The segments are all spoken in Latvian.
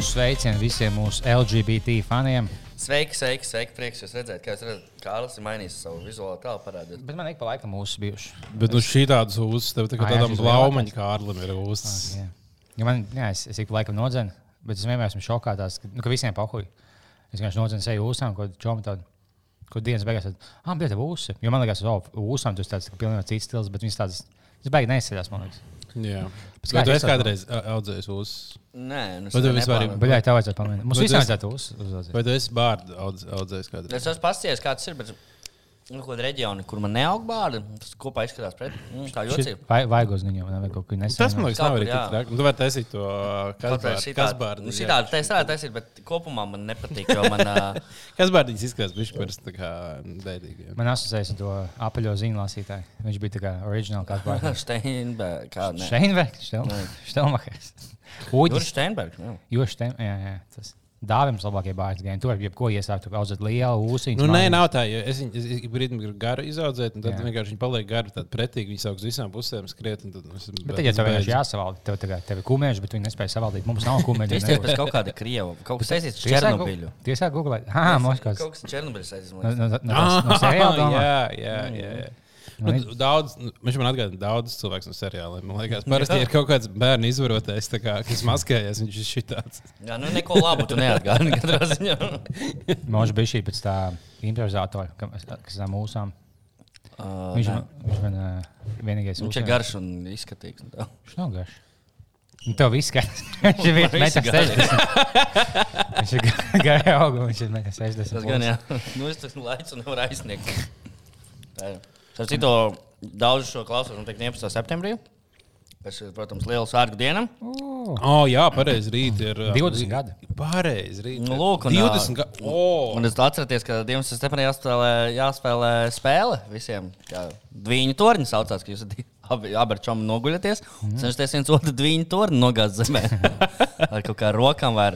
Žūs sveicienu visiem mūsu LGBT faniem. Sveiki, sveiki, sveiki. Prieks jūs redzēt, kā jūs redzat, Kārlis ir mainījis savu vizuālo tēlu parādīt. Bet man ik pa laikam mūsu bijuši. Bet nu šī tādas uzas, tev tā kā Ah, tādam blaumaņa kārlim ir uzas. Jā. Ja man, jā, es, es ik pa laikam nodzenu, bet es vienmēr esmu šokā, tās, ka, nu, ka visiem pahuļ. Es vienkārši nodzenu seju uzsām, ko čomu tādu. Kur dienas beigās, tad, ah, bija tā ūsa. Jo man liekas, ka ūsām tas tāds pilnīgi cits stils, bet viņas tādas, tas beigās neizceļās, man liekas. Jā. kā Vai tu es esi kādreiz audzējis uzas? Nē, nu, vispār ir- Bet jā, tev vajadzētu pamēģināt. Mums Bet visiem vajadzētu uz, uz, Vai tu esi bārdu audz, audzējis kādreiz? Es esmu pasties, kāds ir. Bet... Nu, ko reģioni, kur man neaug bārda, tas kopā izskatās pret. Mm, tā jocīgi. Vai, vaigos viņam, vai kaut ko nesaku. Tas man liekas, nav arī Kaut tik jā. traki. Nu, Tu vari taisīt to Kaut kā kasbārdu. Nu, Šitādi tā es varētu taisīt, bet kopumā man nepatīk, jo man. ā, Kasbārdiņas izskatās bišķi parasti tā kā dēdīgi. Man asociējas ar to apaļo ziņu lasītāju. Viņš bija tā kā oriģināli kāds bērns. Steinberg, kā ne? Steinbergs, Štelmachers. Uģis. Juris Steinberg. jā. Jo Stein, jā, jā, tas dāvājums labākie bērns gēni. Tur var jebko iesākt, tu audzēt lielu ūsiņu. Nu, nē, nav tā. jo Es viņu brīdim gribu garu izaudzēt, un tad Jā. vienkārši viņi paliek gari, tad pretīgi viņi sauc visām pusēm skriet. un Tad, nu, es Bet tad, ja tev vienkārši jāsavalda, tev, tagad, tev ir kumēži, bet viņi nespēja savaldīt. Mums nav kumēži. Tas ir kaut kāda krieva, kaut kas saistīts ar Černobiļu. Tiesā googlēt. Ah, Moskavas. Kaut kas Černobiļs saistīts. No, liekas. no, no, no, no seriāla domā? jā, jā, jā. jā. Nu, daudz, nu, viņš man atgādina daudz cilvēku no seriāliem. Man liekas, parasti ja ir kaut kāds bērnu izvarotājs, tā kā, kas maskējas. Viņš ir šitāds. Jā, nu neko labu tu neatgādini katrā ziņā. Može bija šī pēc tā improvizatora, kam- kas ir mūsām. Uh, Viņš man- viņš man ā, vienīgais Viņš ir garš un izskatīgs. un. Viņš nav garš. Nu, tev viss skaidrs. Viņš ir visi 1,60 m. Viņš ir garš augsts, viņš ir 1,60 Tas gan, jā. Nu, es tas laiku nevaru aizsniegt. Tā ir. Ar citu daudz šo klausos noteikti 11. septembrī. Tas ir, protams, liels svētku diena. m. Oh, jā, pareizi. Rīt ir ā, 20 gadi. Pareizi. Rīt Nu, ir lūk, un, 20 gadi. Oh. Un es atceros, ka 11. septembrī jāspēlē, jāspēlē spēle visiem. Dviņu torņi saucās, ka jūs abi- abi ar čomu noguļaties. Mhm. Cenšaties viens otru dviņu torni nogāzt zemē. ar kaut kā rokām vai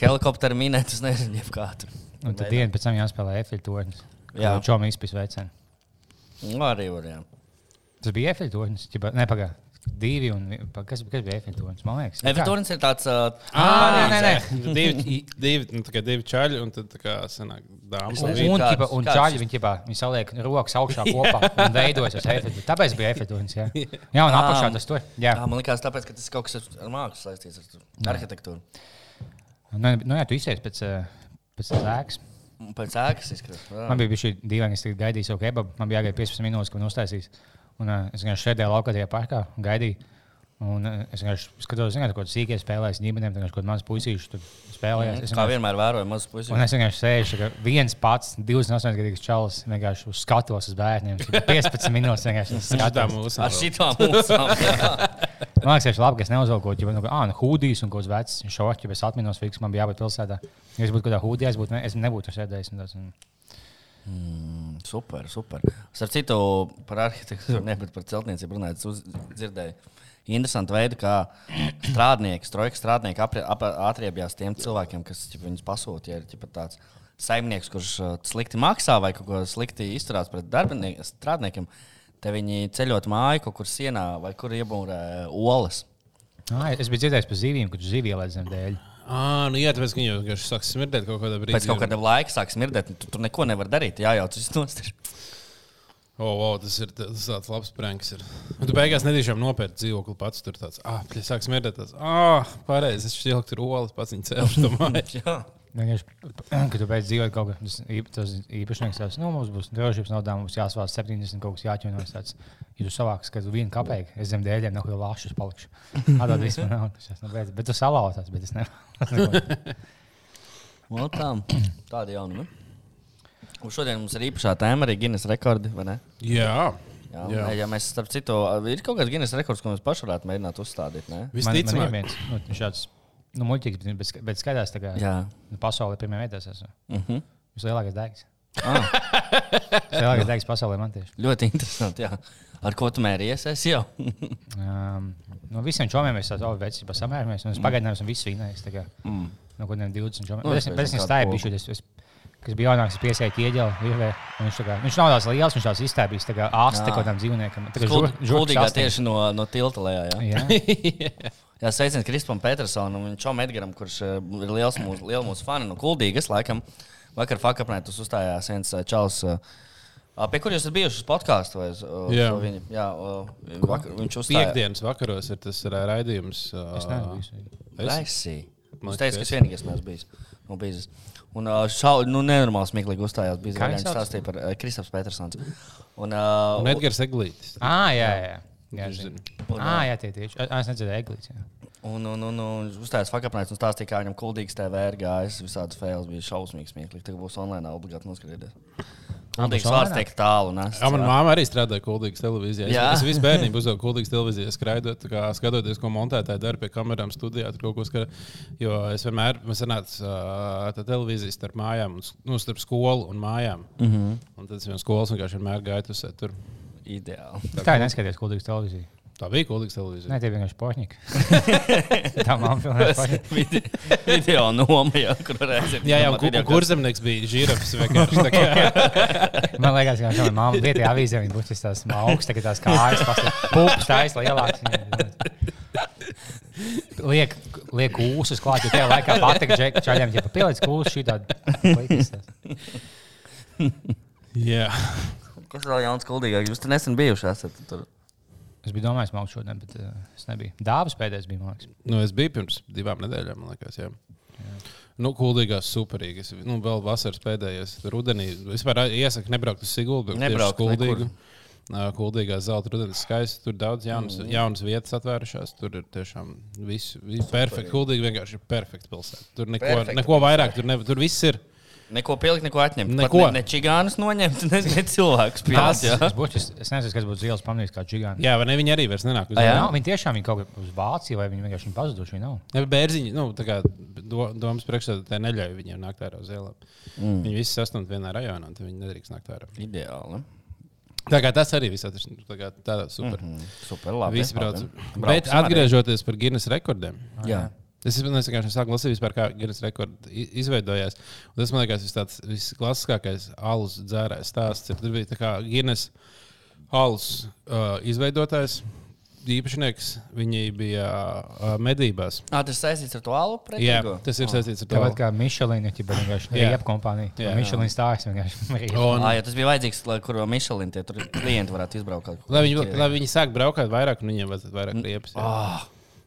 helikopteru minēt, es nezinu, jeb kā tur. Un tad dienu pēc tam jāspēlē efektu tornis. Jā. Jā, čom izpis veicēni. Nu, arī var, jā. Tas bija efektu tornis. Nepagā. Divi un kas, kas bija efektu tornis? Man liekas. Evertons ir tāds. Uh, Ah, nē, nē. divi, divi, nu, tā kā divi čaļi un tad tā kā sanāk dāmas. Un, un kāds- un čaļi viņi, ķipa, viņi saliek rokas augšā kopā un veidojas tas efekts. Tāpēc bija efekts. Jā, jā un apakšā tas tur. Jā, Jā, man liekas, tāpēc, ka tas kaut kas ar mākslu saistīts ar arhitektūru. nu, nu, jā tu izsēsi pēc, pēc tās ēkas. Pēc ēkas izskatās. Man bija šī dīvaina, es gaidīju savu kebabu. Man bija jāgaida 15 minūtes, kad uztaisīs. Un uh, es vienkārši sēdēju laukā tajā parkā un gaidīju. Un uh, es vienkārši skatos, zināt, ko sīkās spēlēs ģimenēm, kaut kāds mazs puisīšs tur spēlējās. Es Kā vienmēr vēroju mazus puikas. Un es vienkārši sēžu, ka viens pats, 28 gadīgs čalis, vienkārši uz skatos uz bērniem. Viņš ir 15 minūtes vienkārši skatos. mūsu Ar šitām mūsām. Man liekas, ka labi, ka es neuzvelku kaut kādu ah, nu, hūdijas un kaut kāds vecs šorti, bet es atminos, fiks, man bija jābūt pilsētā. Ja es būtu kādā hūdijā, es, būtu, ne, es nebūtu sēdējis. un tāds, un- Mm, Super, super. Ar citu par arhitektūru, ne par celtniecību runājot, dzirdēju. Interesanti veidi, kā strādnieki, strojka strādnieki atriebjās tiem cilvēkiem, kas ķipa, viņus pasūta. Ja ir tāds saimnieks, kurš uh, slikti maksā vai kaut ko slikti izturās pret darbiniekiem, strādniekiem, te viņi ceļot māju kaut kur sienā vai kur iebūrē olas. Ah, es biju dzirdējis par zivīm, kurš zivī ielaiž zem dēļ. Ah, nu jā, tāpēc, viņi jau sāk smirdēt kaut kādā brīdī. Pēc kaut kāda laika sāk smirdēt, un tu tur neko nevar darīt. Jā, jau tas ir. O, oh, oh, tas ir tas tāds labs pranks. Ir. Un tu beigās nedīšām nopērci dzīvokli pats. Tur tāds, ah, pļa, sāk smirdēt. Ah, pareizi, es šķiet, tur olas pats viņa. Vienkārši, kad tu beidz dzīvot kaut kā, tas, īp- tas īpašnieks teiks, nu, mums būs drošības naudā, mums jāsvāc 70 kaut kas jāķinojas. Tāds, ja tu savāks, ka tu vienu kapeiku, es zem dēļiem nav jau lāšus palikšu. Tādā vispār nav. nu, bet, bet tu salauzās, bet es nevaru. Tā, tāda jauna. Un šodien mums ir īpašā tēma arī Guinness rekordi. vai ne? Jā, Jā, Jā. jā. ja mēs starp citu, ir kaut kāds Guinness rekords, ko mēs paši varētu mēģināt uzstādīt. Visticamāk. viens, nu, šāds, nu, muļķīgs, bet- bet, bet skaidrs, Jā. nu, pasaulē pirmajā vietā esmu. Uh -huh. Vislielākais dēks. ah, Vislielākais dēks pasaulē man tieši. ļoti interesanti. Jā. Ar ko tu mēries? Es jau. Um, no visiem čomiem es tādu veidu samērāmies, un es pagaidām tā kā, Mm. No kādiem 20 čomiem. Nu, Bet es, es bet es nezinu, nestāju kādu bišķi. Es, es, kas bija jaunāks, es piesēju ieģeli virvē. un Viņš, kā, viņš nav tāds liels, viņš tāds izstājis, tā kā ārsts Jā. kaut kādam dzīvniekam. Tā kā astoņi. tieši no, no tilta lejā. Jā. Jā. jā, sveiciens Krispam Petersonam un Čom Edgaram, kurš uh, ir liels mūsu, liels mūsu fani no Kuldīgas. Laikam, vakar Fakapnētus uzstājās viens uh, čals. Ā, Pie kuriem esat bijuši uz podkāstu? Jā. Viņa, jā vakar, viņš uzstājās. Piekdienas vakaros ir tas raidījums. Es neesmu bijis. Es- teicu, liekas, ka es vienīgais neesmu bijis. Nu, bijis. Un šau, nu, nenormāli smieklīgi uzstājās. Bija Kā viņš stāstīja par uh, Kristaps Petersons. Un, uh, Un Edgars Eglītis. Ah, jā, jā. jā, zinu. Un, ah, jā tie tieši. Ah, Es nedzirdēju eglītes. jā. Un, un, un, un uzstājās fakapnēs un stāstīja, kā viņam kuldīgs TV ir gājis. Visādas fails bija šausmīgi smieklīgi. Tagad būs online obligāti noskatīties. Kuldīgs vārds tiek tālu. Nes, Jā, manā māte arī strādāja Kultūras televīzijā. Jā. Es, es visu bērnību uzdevu Kultūras televīzijā, skraidot, tā kā skatoties, ko montētāji dara pie kamerām, studijā. tur kaut ko skar- Jo es vienmēr uh, tā televīzija starp mājām, un, nu, starp skolu un mājām. Mm -hmm. Un tad es vienā skolas vienkārši vienmēr gāju uz tur. Ideāli. Tā ir neskaties kuldīgas televīziju. Tā bija Kultūras televīzija. Nē, tie vienkārši pošņiki. tā pilnīgi pošņiki. Vide- Video noma, jā, kur varēsim. Jā, jā, un ku- un kurzemnieks bija žirafs. Man liekas, ka šāda mamma vietējā avīzē viņa būs tās augstas, ka tās kājas pupas taisa lielākas. Liek, liek ūsus klāt, jo tajā laikā patika čaļiem, ja pieliec kūsu šī tāda. Jā, Kas vēl jauns kuldīgāk? Jūs te nesen bijuši esat tur. Es biju domājis, maukšu šodien, bet uh, es nebiju. Dāvas pēdējais bija, liekas. nu, es biju pirms divām nedēļām, man liekas. Jā. Nu, Kuldīgās superīgas. Nu, vēl vasaras pēdējais rudenī. Vispār iesaku nebraukt uz Siguldu. bet tieši uz Nebraukt Kuldīgu. nekur. Kuldīgā zelta rudenis skaisti. Tur daudz jaunas, mm. jaunas vietas atvērušās. Tur ir tiešām viss viss perfekti. Kuldīgi vienkārši ir perfekta pilsēta. Tur neko, Perfekta neko vairāk, tur, ne, tur viss ir. Neko pielikt, neko atņemt. Pat Neko. Ne, ne čigānus noņemt, ne, ne cilvēkus Tas, pielikt. jā. es, būtu, es, nezinu, kas būtu zils pamanījis kā čigāni. Jā, vai ne? Viņi arī vairs nenāk uz jā? Nav, viņi tiešām viņi kaut kā uz Vāciju vai viņi vienkārši pazuduši. Viņi nav. Ja, bērziņi, nu, tā kā do, domas priekšsēdētāji neļauj viņiem nākt ārā uz ielām. Mm. Viņi visi sastāv vienā rajonā, un tad viņi nedrīkst nākt ārā. Ideāli. Tā kā tas arī viss atrasts. Tā kā tādā super. Mm. Mm, super, labi. Visi brauc. Bet atgriežoties par Guinness rekordiem. Jā. Es es vienkārši sāku lasīt, vispār, kā Guinness rekords izveidojās. Un tas man liekas, tas tāds visklasiskākais alus dzērājs stāsts. Ir, tur bija tā kā Guinness alus uh, izveidotājs, īpašnieks. Viņi bija uh, medībās. Ah, tas saistīts ar to alu? Jā, pretīgo? tas ir saistīts ar to. Tāpat kā Michelin, ja tā vienkārši Jā. ir kompānija. Jā. Michelin stāsts vienkārši. Un, Ah, jā, tas bija vajadzīgs, lai kur Michelin tie tur klienti varētu izbraukt. lai, viņi, lai viņi sāk braukt vairāk, un viņiem vajadzētu vairāk riepas. jā. Ah,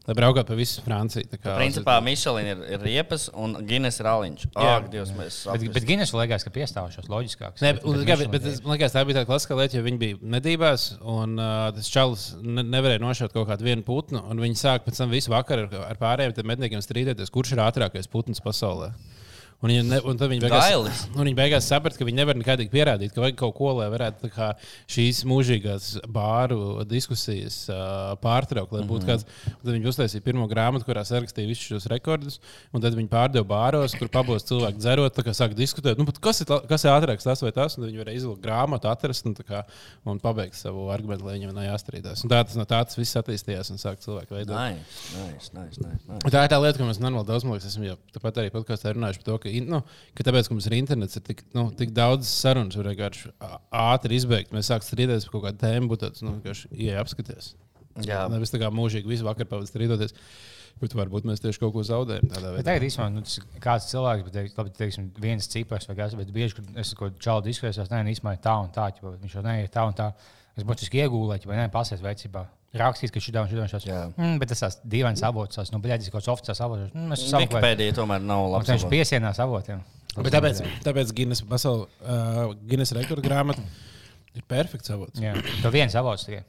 Lai brauktu pa visu Franciju. kā- principā Michelin ir, ir riepas un Guinness ir aliņš. Ah, Dievs, mēs Bet, bet Guinness liekas, ka piestāvušos loģiskāks. Nē, bet, bet, bet, bet, es- man liekas, tā bija tā klasiskā lieta, jo viņi bija medībās, un uh, tas čalis ne, nevarēja nošaut kaut kādu vienu putnu. un Viņi sāk pēc tam visu vakaru ar, ar pārējiem medniekiem strīdēties, kurš ir ātrākais putns pasaulē. Un viņi, ne, un tad viņi beigās, viņi beigās saprata, ka viņi nevar nekādīgi pierādīt, ka vajag kaut ko, lai varētu kā, šīs mūžīgās bāru diskusijas uh, pārtraukt. Mm -hmm. kāds, tad viņi uztaisīja pirmo grāmatu, kurā sarakstīja visus šos rekordus, un tad viņi pārdeva bāros, kur pabos cilvēki dzerot, kā sāk diskutēt, nu, kas, ir, kas ir ātrāks, tas vai tas. Viņi varēja izvilkt grāmatu, atrast un, kā, un pabeigt savu argumentu, lai viņiem nav jāstrīdās. Un tā tas no tā tas viss attīstījās un sāk cilvēki veidot. Nice, nice, nice, nice, nice. Tā ir tā lieta, ko mēs normāli daudz liekas, esam jau tāpat arī podkāstā runājuši par to, ka, in- nu, ka tāpēc, ka mums ir internets, ir tik, nu, tik daudz sarunas, var vienkārši ātri izbeigt. Mēs sākam strīdēties par kaut kādu tēmu, būtu tāds, nu, vienkārši ieej apskaties. Jā. Nevis tā kā mūžīgi visu vakaru pavadīt strīdoties, bet varbūt mēs tieši kaut ko zaudējam tagad īstenībā nu, tas kāds cilvēks, bet teiks, labi, teiksim, viens cipars vai kas, bet bieži, kad es kaut ko čalu diskusijās, nē, īstenībā tā un tā, ķipa, viņš jau nē, ir tā un tā. Es būtiski iegūlēju, vai nē, pasies veicībā. Rakstīt, ka šī tā un šī tā Jā. un mm, bet tas tās dīvainas avots, tās, nu, bļaļas, kaut kāds oficiāls avots. Mm, mēs esam Wikipēdija tomēr nav labs. viņš piesienās avotiem. Bet tāpēc, tāpēc Guinness, pasaul, uh, Guinness rekordu grāmata ir perfekts avots. Jā, to viens avots tikai.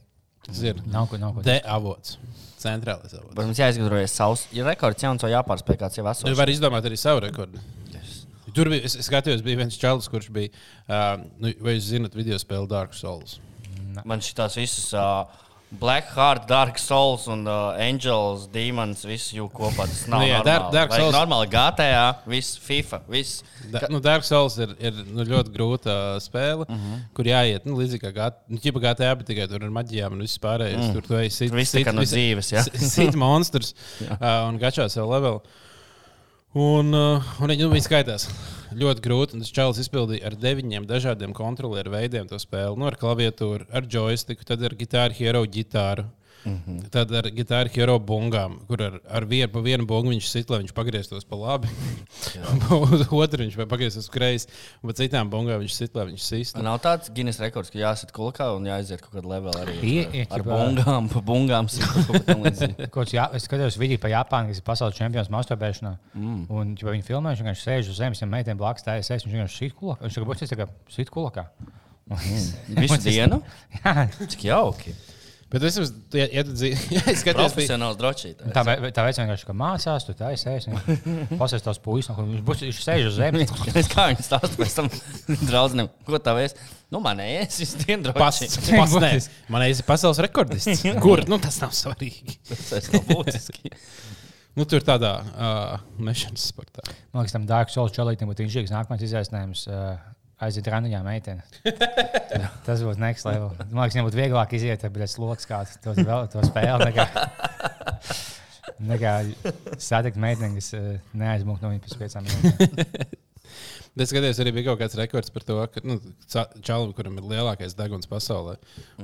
Ir Nav ko, nav ko. D avots, centrālais avots. Bet mums jāizgudrojas savs. Ja rekords jauns, vai jāpārspēj kāds jau esošs. var izdomāt arī savu rekordu. Tur bija, es, es skatījos, bija viens čalis, kurš bija, uh, nu, vai jūs zinat, video spēle Dark Souls. Man šīs visas uh, Black Heart, Dark Souls un uh, Angels, Demons, viss jau kopā. Tas nav Nu jā, Dark- normāli. Dark Vajag Souls- normāli GTA, viss FIFA, viss. Da, nu, Dark Souls ir, ir nu, ļoti grūta uh, spēle, Mhm. -huh. kur jāiet nu, līdzīgi kā Gat- nu, GTA, bet tikai tur ir maģijām un viss pārējais. Mm. Tur tu ej sit, viss kā no dzīves, jā. Sit monstrs uh, un gačā sev levelu. Un, uh, un viņi, nu, viņi skaitās ļoti grūti. Tas čalis izpildīja ar deviņiem dažādiem kontrolieru veidiem to spēli. Nu, ar klaviatūru, ar joystiku, tad ar gitāru, hero ģitāru. Tad ar gitāru hero bungām, kur ar, ar vienu, pa vienu bungu viņš sit, lai viņš pagrieztos pa labi. Uz otru viņš vai pagrieztos uz kreisi, un pa citām bungām viņš sit, lai viņš sistu. Nav tāds Guinness rekords, ka jāsit kulkā un jāiziet kaut kādā levelā arī. I- i- ar bungām, pa bungām. sit kaut kā es skatījos video par Japānu, kas ir pasaules čempions masturbēšanā. Mm. Un ja viņi filmē, viņš vienkārši sēž uz zemes, ja meitene blakus tā es esmu, viņš vienkārši sit kulakā. Viņš tagad būs sit kulakā. Visu dienu? Jā, Cik jauki. Bet es jums, ja, ja tu dzīvo, ja es skatos, pie, Profesionāls drošītājs. tā, veids vienkārši kā mācās, tu tā esmu. Pasēs tās puisis, no kur viņš būs, viņš sēž uz zemes. Es kā viņam stāstu pēc tam draudzenēm, ko tā vēs? Nu, man ēs, es dienu pas, droši. pas, nē, man ir pasaules rekordists. Kur? Nu, tas nav svarīgi. Tas nav būtiski. Nu, tur tādā uh, mešanas sportā. Man liekas, tam dārgam solis čalītam būtu inžīgs nākamais izaicinājums. Uh, aiziet randiņā meitene. Tas būtu next level. Man liekas, viņam būtu vieglāk iziet, bet sloks kāds to, to spēli. Nekā, nekā satikt meiteni, kas uh, neaizmūg no viņa pēc piecām minūtēm. Es skatījos, arī bija kaut kāds rekords par to, ka nu, čalim, kuram ir lielākais deguns pasaulē,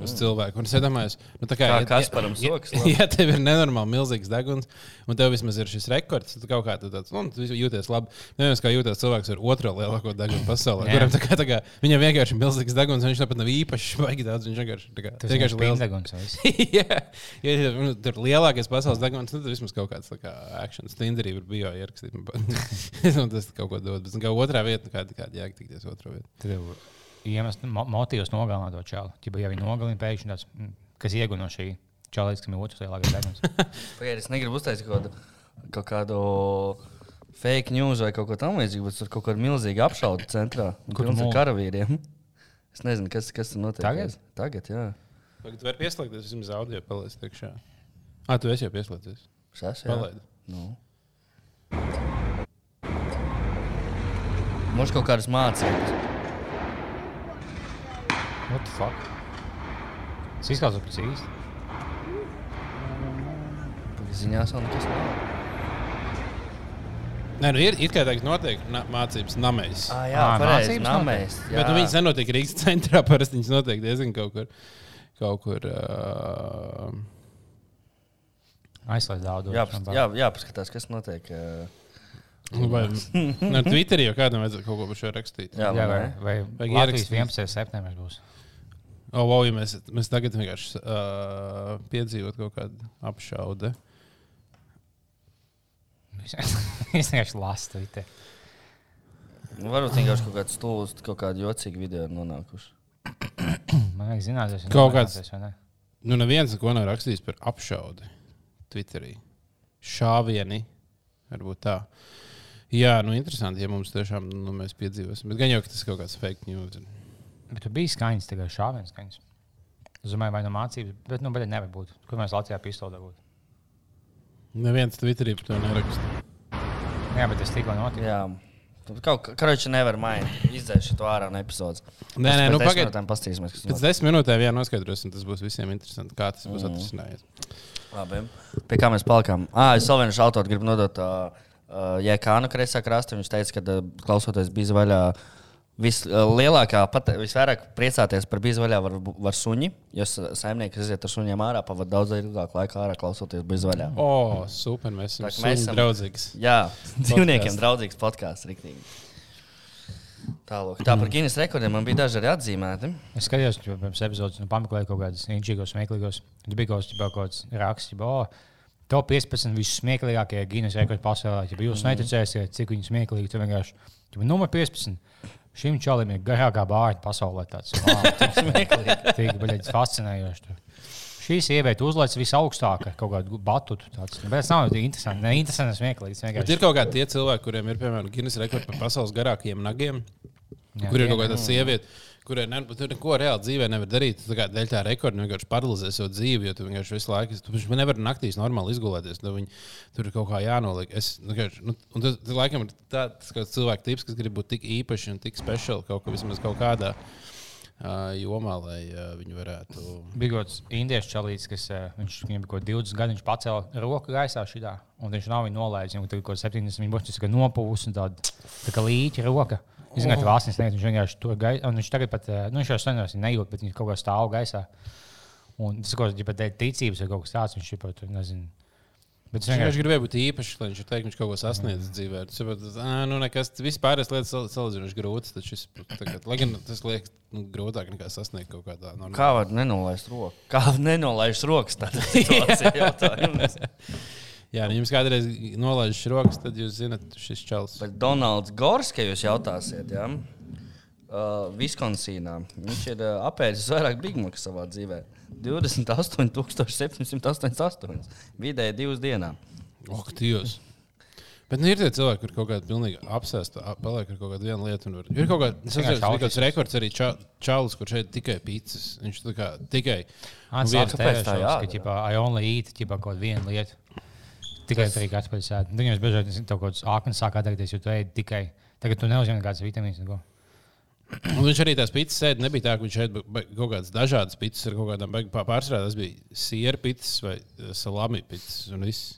uz cilvēku. Un es iedomājos, nu, kā, Kā ja- Kasparam ja- sokas, Ja, ja tev ir nenormāli milzīgs deguns, un tev vismaz ir šis rekords, tad kaut kā tu tāds, nu, tu jūties labi. Neviens kā jūtas cilvēks ar otro lielāko degunu pasaulē, kuram tā kā, tā kā, viņam vienkārši ir milzīgs deguns, un viņš tāpat nav īpaši baigi daudz, viņš vienkārši, tā kā, Tas vienkārši liels. pindeguns. Jā, ja ir nu, tur lielākais pasaules deguns, tad vismaz kaut kāds tā kā akcents, Tinderī var bio ierakstīt. Un tas kaut ko dod. Bet nu, kā otrā vieta, kāda kāda jēga tikties otrā vietā. Tad jau iemesls, mo motīvs nogalināt to čalu. Ja jau viņi nogalina pēkšņi tāds, mm, kas iegūst no šī čalītes, kam ir otrs lielākais deguns. Pagaidiet, es negribu uztaisīt kaut kādu, kaut kādu fake news vai kaut ko tamlīdzīgu, bet tur kaut kāda milzīga apšaude centrā. Kur ir karavīriem? Es nezinu, kas, kas tur notiek. Tagad? Tagad, jā. Tagad var pieslēgties, vismaz audio palaist priekšā. Ah, tu esi jau pieslēdzies. Šas, jā. Palaidi. Nu. Mums kaut kādas mācības. What the fuck? Tas izklausās pēc īsti. Ziņās vēl nekas nav. Nē, nu ir, ir kā teikt, notiek na, mācības namēs. Ah, Ā, jā, pareizi. mācības Namēs. Bet nu, viņas nenotiek Rīgas centrā. Parasti viņas notiek diezgan kaut kur. Kaut kur uh, Aizslēdz daudz. Jā, jā, jā, paskatās, kas notiek. ā, nu, vai nu, Twitterī jau kādam vajadzētu kaut ko par šo rakstīt. Jā, jā, vai vai, vai ierakstīt. 11. septembris būs. O, oh, wow, ja mēs, mēs tagad vienkārši uh, piedzīvot kaut kādu apšaudu. Es vienkārši lasu Twitter. Nu, Varbūt vienkārši kaut kāds stūlis, kaut kāda jocīga video ir nonākuši. Man liekas, zināt, tas ir Kaut kāds- ne? Nu, neviens neko nav rakstījis par apšaudi Twitterī. Šāvieni, varbūt tā. Jā, nu, interesanti, ja mums tiešām nu, mēs piedzīvosim. Bet gan jau, ka tas ir kaut kāds fake news. Bet tur bija skaņas, tikai šāviens skaņas. Es domāju, vai no mācības, bet nu, bet nevar būt. Kur mēs Latvijā pistolē būtu? Neviens Twitterī par to neraksta. Jā, bet tas tikko notika. Jā. Kaut kā karoči nevar mainīt. Izdzēst šo ārā no epizodes. Nē, nē, nu, pagaid- Pagaidām paskatīsimies, kas Pēc notiek. desmit minūtēm jā, noskaidrosim, tas būs visiem interesanti, kā tas būs atrisinājies. Labi. Pie kā mēs palikām? Ah, es vēl vienu šautotu gribu nodot uh, uh, Jēkānu kreisā krasta. Viņš teica, ka uh, klausoties bija vaļā. Vislielākā, pat visvairāk priecāties par bīzu vaļā var, var suņi. Jo sa- saimnieki, iziet ar suņiem ārā, pavadīja daudz ilgāku laiku ārā klausoties bīzu vaļā. O, super, mēs esam, mēs esam- draudzīgs. Jā, dzīvniekiem draudzīgs podkāsts. riktīgi. Tālāk. Tā par Guinness rekordiem man bija daži arī atzīmēti. Es skatījos, ka pirms epizodes nu, pameklēju kaut kādus inčīgos, smieklīgos. Tur bija kaut raksts, ka oh, top 15 vissmieklīgākie Guinness rekordi pasaulē. Ja jūs neticēsiet, cik viņi smieklīgi, tad vienkārši ja numur 15. Šim čalim ir garākā bārta pasaulē. Smieklīgi, tik baļķis fascinējoši. Tur. Šī sieviete uzlaiž visaugstākā kaut kādu batutu. Tāds. Nu, Bet tas nav interesanti. Ne interesanti, tas Bet vienkārši- ir kaut kādi tie cilvēki, kuriem ir piemēram Guinness rekords par pasaules garākajiem nagiem. Jā, kur ir jā. kaut kāda sieviete, kurai ne, tu neko reāli dzīvē nevar darīt. Tu tā kā dēļ tā rekorda vienkārši paralizē savu dzīvi, jo tu vienkārši visu laiku tu vienkārši nevari naktīs normāli izgulēties. Nu, viņi, tur ir kaut kā jānoliek. Es, nu, vienkārši, nu, un tas, tas laikam ir tāds kāds cilvēku tips, kas grib būt tik īpaši un tik speciāli kaut, vismaz kaut kādā uh, jomā, lai uh, viņi varētu. Bija kaut kāds indiešu čalīts, kas uh, viņš, viņam bija kaut kāds 20 gadi, viņš pacēla roku gaisā šitā, un viņš nav viņu nolaidis. Viņam tur kaut kāds 70, viņš būs nopūs un tāda tā kā līķa roka. Ka tas asins, viņš vienkārši tur gaisā, un viņš tagad pat, uh, nu viņš jau sen vairs nejūt, bet viņš kaut kā stāv gaisā. Un tas, ko viņš pat ticības vai kaut kas tāds, viņš ir pat, nezinu. Bet Viņš vienkārši gribēja būt īpašs, lai viņš teikt, ka viņš kaut ko sasniedzis dzīvē. Tas ir tāds, "Ā, nu, nekas vispārējais lietas sal- salīdzinoši grūts. Šis, tagad, lai gan tas liekas nu, grūtāk nekā sasniegt kaut kādā normālā. Kā var nenolaist roku? Kā var nenolaist rokas tādā situācijā? Jā, ja jums kādreiz nolaiž rokas, tad jūs zinat, šis čels. Bet Donalds Gors, ka jūs jautāsiet, ja? uh, Viskonsīnā. Viņš ir uh, apēdis vairāk bigmakas savā dzīvē. 28,788. Vidēji divas dienā. Ok, Dievs! Bet nu, ir tie cilvēki, kuriem kaut kāda pilnīgi apsēsta, ap- paliek ar kaut kādu vienu lietu. un var- Ir kaut kāds tāds rekords arī ča, čalis, kurš šeit tikai pīcis. Viņš tā kā tikai. Ants Nu, sāka kāpēc tā ka, I only eat, ķipā, kaut vienu lietu. Tikai tas... arī kāds pēc sēdi. Viņam bieži vien kaut kāds āknis sāk atteikties, jo tu ēd tikai. Tagad tu neuzņem nekādas vitamīnas. neko. Un viņš arī tās pīcis sēdi. Nebija tā, ka viņš bija kaut kādas dažādas pīcis ar kaut kādām. Pārsvarā tas bija sieru pīcis vai eh, salami pīcis un viss.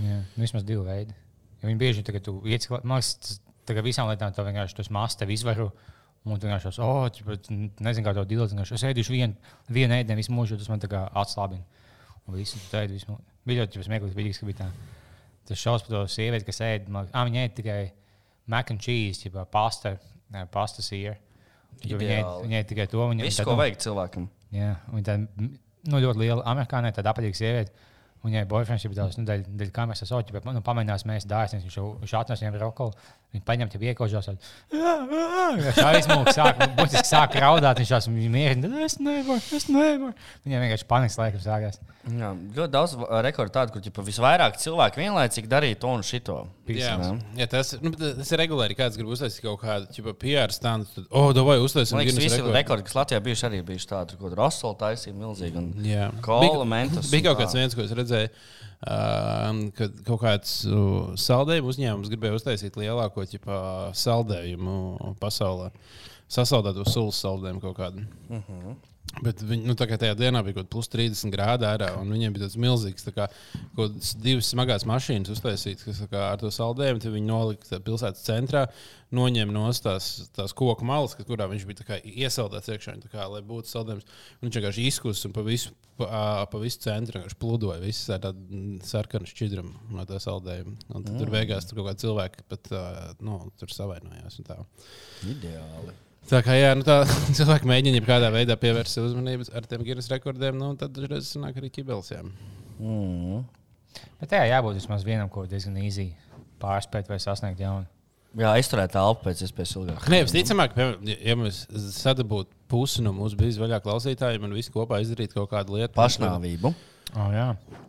Jā, nu, vismaz divi veidi. Jo viņi bieži tagad tu tas tagad visām lietām to vienkārši tas mākslinieks tev izvaru. Un tu vienkārši tāds, oh, ķipa, nezinu, kā to dilēt. Es ēdīšu vienu, vienu ēdienu visu mūžu, tas man tā kā atslābina. Un visu tu ēdi visu mūžu. Bija ļoti smieklīgi, bija, ka bija tā. Tas šausmas par to sievieti, kas ēd, man, ah, viņa ēd tikai mac and cheese, ķipa, pasta, ne, pasta sīra. Viņa ēd, Ideāli. viņa ēd tikai to. Viņa, Viss, ko vajag cilvēkam. Jā, viņa tāda nu, ļoti liela amerikāņu, tāda apaļīga sieviete. Viņai boyfriends ir tāds, nu, daļ, daļ kameras sauc, bet, nu, pamēģinās mēs dāsnes, viņš, jau- viņš atnes viņam rokolu, viņa paņem tev iekožās. Viņš aizmūgs, sāk, būtiski sāk raudāt, viņš viņa mierina, tad es nevaru, es nevaru. Viņai vienkārši panikas laikam sākās. Jā, ļoti daudz rekordu tādu, kur ķipa, visvairāk cilvēku vienlaicīgi darīja to un šito. Jā, Jā. jā tas, nu, tas ir regulāri. Kāds grib uztaisīt kaut kādu ķipa, PR standu, tad, oh, vai uztaisīt Guinness visi rekordu. rekordi, kas Latvijā bijuši, arī bijuši tādi, kur Rosola taisīja milzīgi. Un... Jā, Kola, mentos Bija un kaut kāds viens, ko es redzēju, um, kad kaut kāds saldējumu uzņēmums gribēja uztaisīt lielāko ķipā, saldējumu pasaulē. Sasaldēt uz sulas saldējumu kaut kādu. Uh Mhm. Bet viņi, nu, kā tajā dienā bija kaut kāda plus 30 grādi ārā, un viņiem bija tāds milzīgs, tā kā divas smagās mašīnas uztaisītas, kas kā ar to saldējumu, viņi nolika pilsētas centrā, noņēma no tās, tās koku malas, kurā viņš bija kā iesaldēts iekšā, kā, lai būtu saldējums. Un Viņš vienkārši izkusis un pa visu, pa, pa visu centru plūdoja. Viss ar tādu mm, sarkanu šķidrumu no tā saldējuma. Un tad mm. tur beigās tur kaut kādi cilvēki pat nu, tur savainojās. Ideāli. Tā kā jā, nu tā, cilvēki mēģina jau kādā veidā pievērst uzmanību ar tiem Guinness rekordiem, nu, tad dažreiz sanāk arī ķibels. jā. Mm. Bet tajā jābūt vismaz vienam, ko diezgan īsi pārspēt vai sasniegt jaunu. Jā, izturēt telpu pēc iespējas ilgāk. Nē, visticamāk, ja- mēs sadabūtu pusi no mūsu bija vaļā klausītājiem un visi kopā izdarītu kaut kādu lietu, Pašnāvību. Oh, jā,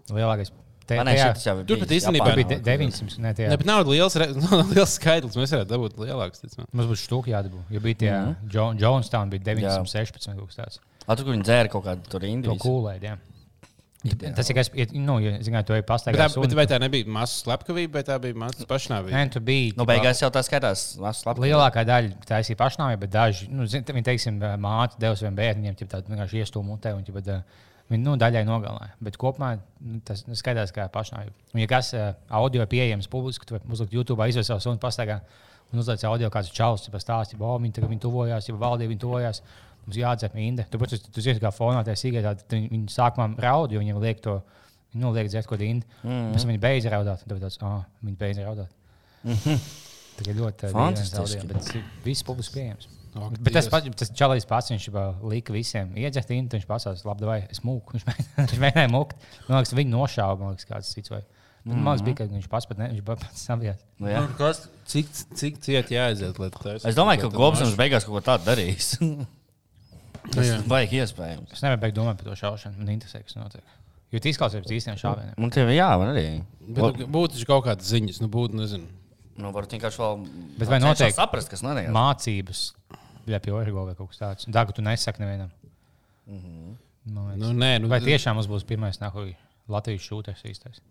lielākais. Te, Man tajā- jau. Tur pat īstenībā. Tur bija de- 900. Ne, tajā. Ne, bet nav liels, liels skaitlis. Mēs varētu dabūt lielāks. ticamāk. Mums būs stūka jādabū. Jo bija tie mm -hmm. Jonestown, bija 916 kaut kas tāds. A, tu, kur viņi dzēra kaut kādu tur To indiju. kūlēt, jā. Ideāli. Tas ir kas, ja, nu, ja, zināt, to ir Bet, tā, pastaigājis. bet vai tā nebija maza slepkavība, vai tā bija maza pašnāvība? Nē, tu biji. Nu, beigās jau tā skatās. Labi. Lielākā daļa taisīja pašnāvību, bet daži, nu, zin, viņi, teiksim, māte devu saviem bērniem, ja tādu vienkārši iestūmu mutē, un ķipa, viņi, nu, daļai nogalināja. Bet kopumā nu, tas nu, skaidrs, kā pašnāvība. Ja kas ā, audio pieejams publiski, vari uzlikt YouTube, izvēlēt savu sunu pastaigā un uzlikt audio kāds čaus, ja stāsti, ka viņi tagad viņi tuvojās, ja valdība viņi tuvojās. Mums jāatdzer mīnda. Tu pats tu zini, kā fonā tajā sīkā, tad viņi sākumā raud, jo viņiem liek to, nu, liek dzert kādu indi. Mm -hmm. Pēc tam viņi beidz raudāt, tad tāds, ah, viņi beidz raudāt. Mm -hmm. Tā ir ļoti ā, Fantastiski. audio, bet viss publiski pieejams. Ak, Bet tas, pats, tas čalis pats, viņš jau lika visiem iedzert intu, viņš pasās, labi, vai es mūku. Viņš mēģināja- Viņš mēģināja mūkt. Man liekas, viņi nošāva, man liekas, kāds cits. Vai. Bet, man liekas, bija, ka viņš pats pat ne, viņš pats savijās. Nu, jā. Nu, kas- Cik, cik cieti jāaiziet? taisi Es domāju, ka Gobsams beigās kaut ko tādu darīs. Nu, jā. Tas vajag iespējams. Es nevaru beigt domāt par to šaušanu. Man interesē, kas notiek. Jo tas izklausās pēc īstiem šāvieniem. Man tie jā, man arī. Bet, nu, būtu taču kaut kādas ziņas, nu, būtu, nezinu. Nu, varbūt vienkārši vēl. Bet vai noteikti- saprast, kas notiek? Mācības, Bļapi, Origo vai kaut kas tāds. Ka tu nesaki nevienam. Mhm. Man liekas. Nu, nē, nu, Vai tiešām mums būs pirmais nahuj Latvijas šūters īstais?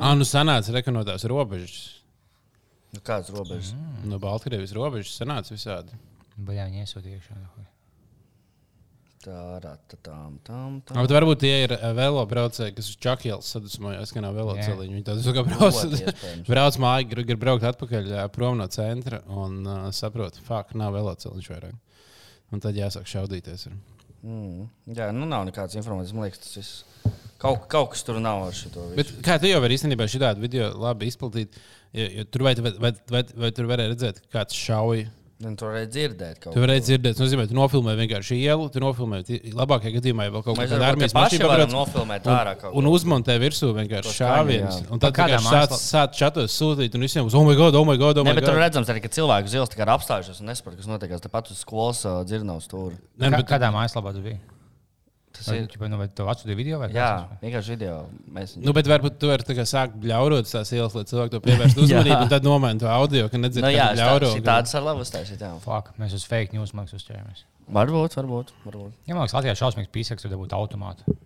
Ah, nu, sanāca rekonotās robežas. Nu, Kādas robežas? Mm. No Baltkrievijas robežas sanāca visādi. Jā, viņi iesūtīja iekšā? nahuj? Tā, tā, tā, tam, tam, Ah, Bet varbūt tie ir eh, velo braucēji, kas uz Čakielas sadusmojās, ka nav velo Jā. celiņi. Viņi tādu kā brauc, brauc māju, grib, grib braukt atpakaļ ā, prom no centra un uh, saprot, fuck, nav velo celiņš vairāk. Un tad jāsāk šaudīties. Ar. Mm. Jā, nu nav nekādas informācijas. Man liekas, tas viss. Kaut, kaut kas tur nav ar šo Bet kā tu jau vari īstenībā šādu video labi izplatīt? Jo, jo tur vai, vai, vai, vai, vai tur varēja redzēt, kāds šauj. Nu, tur varēja dzirdēt kaut Tu varēji dzirdēt, tas nozīmē, tu nofilmē vienkārši ielu, tu nofilmē labākajā gadījumā jau kaut kādu armijas mašīnu pabrauc nofilmēt un, ārā kaut ko. un uzmontē virsū vienkārši šāvienus. Un tad kādā sāc, sāc čatos sūtīt, un visiem uz, oh, my God, oh, my God, oh, Ne, my bet tur God. redzams arī, ka cilvēki uz ielas tikai ir apstājušies un nesaprot, kas notiek. Tāpat uz skolas. Nē, Kā, bet, kādā mājaslapā tu biji? Tas Vai, ir. ķipa, nu, tu atsūtīji video vai Jā, kāds? vienkārši video. Mēs nu, bet varbūt tu vari sākt bļaurot tās ielas, lai cilvēki to pievērstu uzmanību, un tad nomainīt to audio, ka nedzird, nu, jā, kā tu bļauro. tādas ar labu jā. Fuck, mēs uz fake news mākslinieks uzķēramies. Varbūt, varbūt. varbūt. Ja man liekas, Latvijā šausmīgs pīsaks, tad būtu automāti.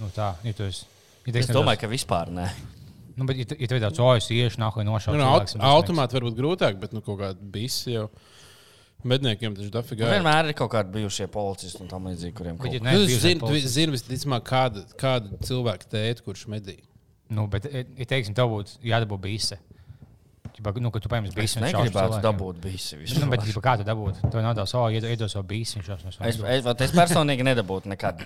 Nu, tā, ja tu esi. Ja tu Es domāju, ka vispār nē. Nu, bet, ja tev ir tāds ojas, iešu, nākamā nošaukt. Nu, no, aut automāti varbūt grūtāk, bet nu, kaut kāda bisi jau medniekiem taču Nu, dafigā. vienmēr ir kaut kādi bijušie policisti un tam līdzīgi, kuriem kaut kas Nu, tu policists. zini, visticamāk, kāda, kāda cilvēka tēta, kurš medī. Nu, bet, ja ja, teiksim, tev būtu jādabū bīse. Ķipa, Nu, kad tu paņem Es bīsi negribētu cilvēkiem. dabūt visi. Nu, bet, ķipa, kā tu dabūtu? Tev nav tāds, oh, iedod, iedod savu bīsi. no Es, es, vat es personīgi nedabūtu nekad.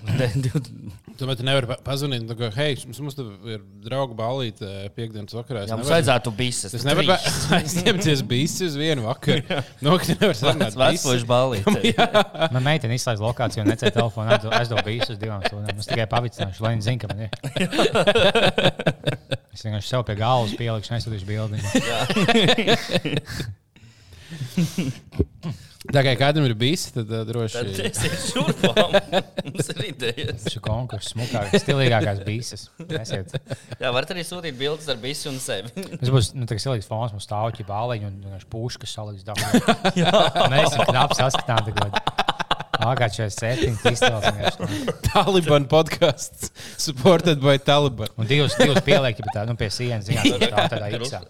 Tomēr tu nevari pa- pazvanīt, nu, ka, hei, mums, mums ir draugu balīti piekdienas vakarā. Es Jā, mums vajadzētu bises. Es nevaru aizņemties bīsi uz vienu vakaru. No, ka nevar sarunāt Vecpoļu balīti. Man meitene izslēdz lokāciju un necēla telefonu. aizdod- Aizdod bīsu uz divām stundām. Es tikai pavicināšu, lai viņi zinātu, ka man ir. Es vienkārši sev pie galvas pielikšu, nesūtīšu bildi. Tā kā kādam ir bijis, tad uh, droši vien. es eju šurpām. Mums ir idejas. Tas ir konkurss, smukākais, stilīgākais bīses. Esiet. Jā, varat arī sūtīt bildes ar visu un sevi. Tas būs nu, tāds silīgs fons, mums stāv ķip āleņi un vienkārši puškas saliks dabā. Mēs esam knapi saskatām sētiņi, iztēlos vienkārši. Taliban podkāsts, supported by Taliban. Un divas, divas pieliek, ja tā, nu, pie sienas, zināt, tā tādā iksā.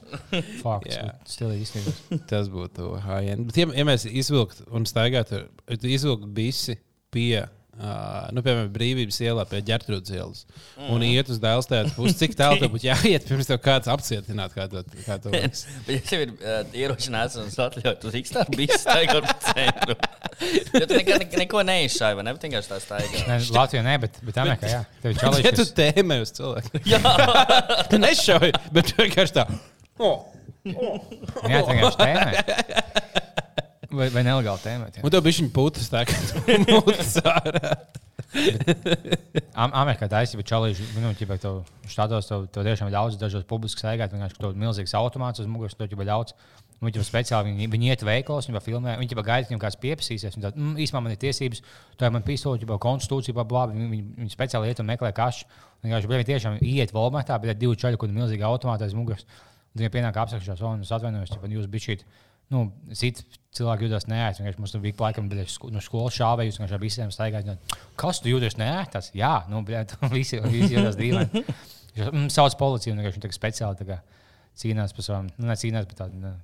Fakts, Jā. stilīgi iztēlos. Tas būtu high-end. Bet, ja, ja mēs izvilktu un staigātu, tad izvilktu visi pie. Uh, nu, piemēram, brīvības ielā pie ģērtrūdas ielas. Un iet uz dēlstēta pusi. Cik tālu tev būtu jāiet, pirms tev kāds apcietināt, kā to, kā to? Bet, ja tev ir uh, ieročināts un atļauts, tad viņš tā bija staigā pa centru. Jo tu nekad ne, neko neizšāvi, vai ne? Bet vienkārši tā staigā. Ne, Latvijā nē, bet, bet Amerikā, jā. Tev ir Ja tu tēmē uz cilvēku. tu nešauji, bet tu vienkārši tā. Oh. Jā, tā vienkārši tēmē. Vai, vai nelegāli tēmēt. jā. Un tev bija viņa putas tā, ka tu mūtas ārā. Am Amerikā tā ir čalīša. Nu, ķipa, tev štādos tev, tev tiešām ir daudz dažos publiski staigāt. Vienkārši ir milzīgs automāts uz muguras, tev ir daudz. Viņi jau speciāli viņi, viņi iet veikalos, viņi jau filmē, viņi jau gaida, viņam kāds pieprasīsies. Viņi tādu, mm, īstenībā man ir tiesības, tā ir man pistola, jau konstitūcija, bla. Viņi, viņi, viņi speciāli iet un meklē kašu. Vienkārši viņi tiešām iet Walmartā, bet ir divi čaļi, kur ir milzīgi automāti aiz muguras. Viņiem pienāk apsakšās, un es atvainojos, ja jūs bijat nu, citi cilvēki jūtas neērti. Vienkārši mums tur bija laikam, sko, no skolas šāvēja, jūs vienkārši ar visiem staigājāt. Kas tu jūties neērtas? Jā, nu, bļēt, visi, visi jūtas dīvaini. Viņš mm, sauc policiju, un vienkārši tā speciāli tā kā cīnās par savām, nu, ne cīnās, bet tādu. Ne.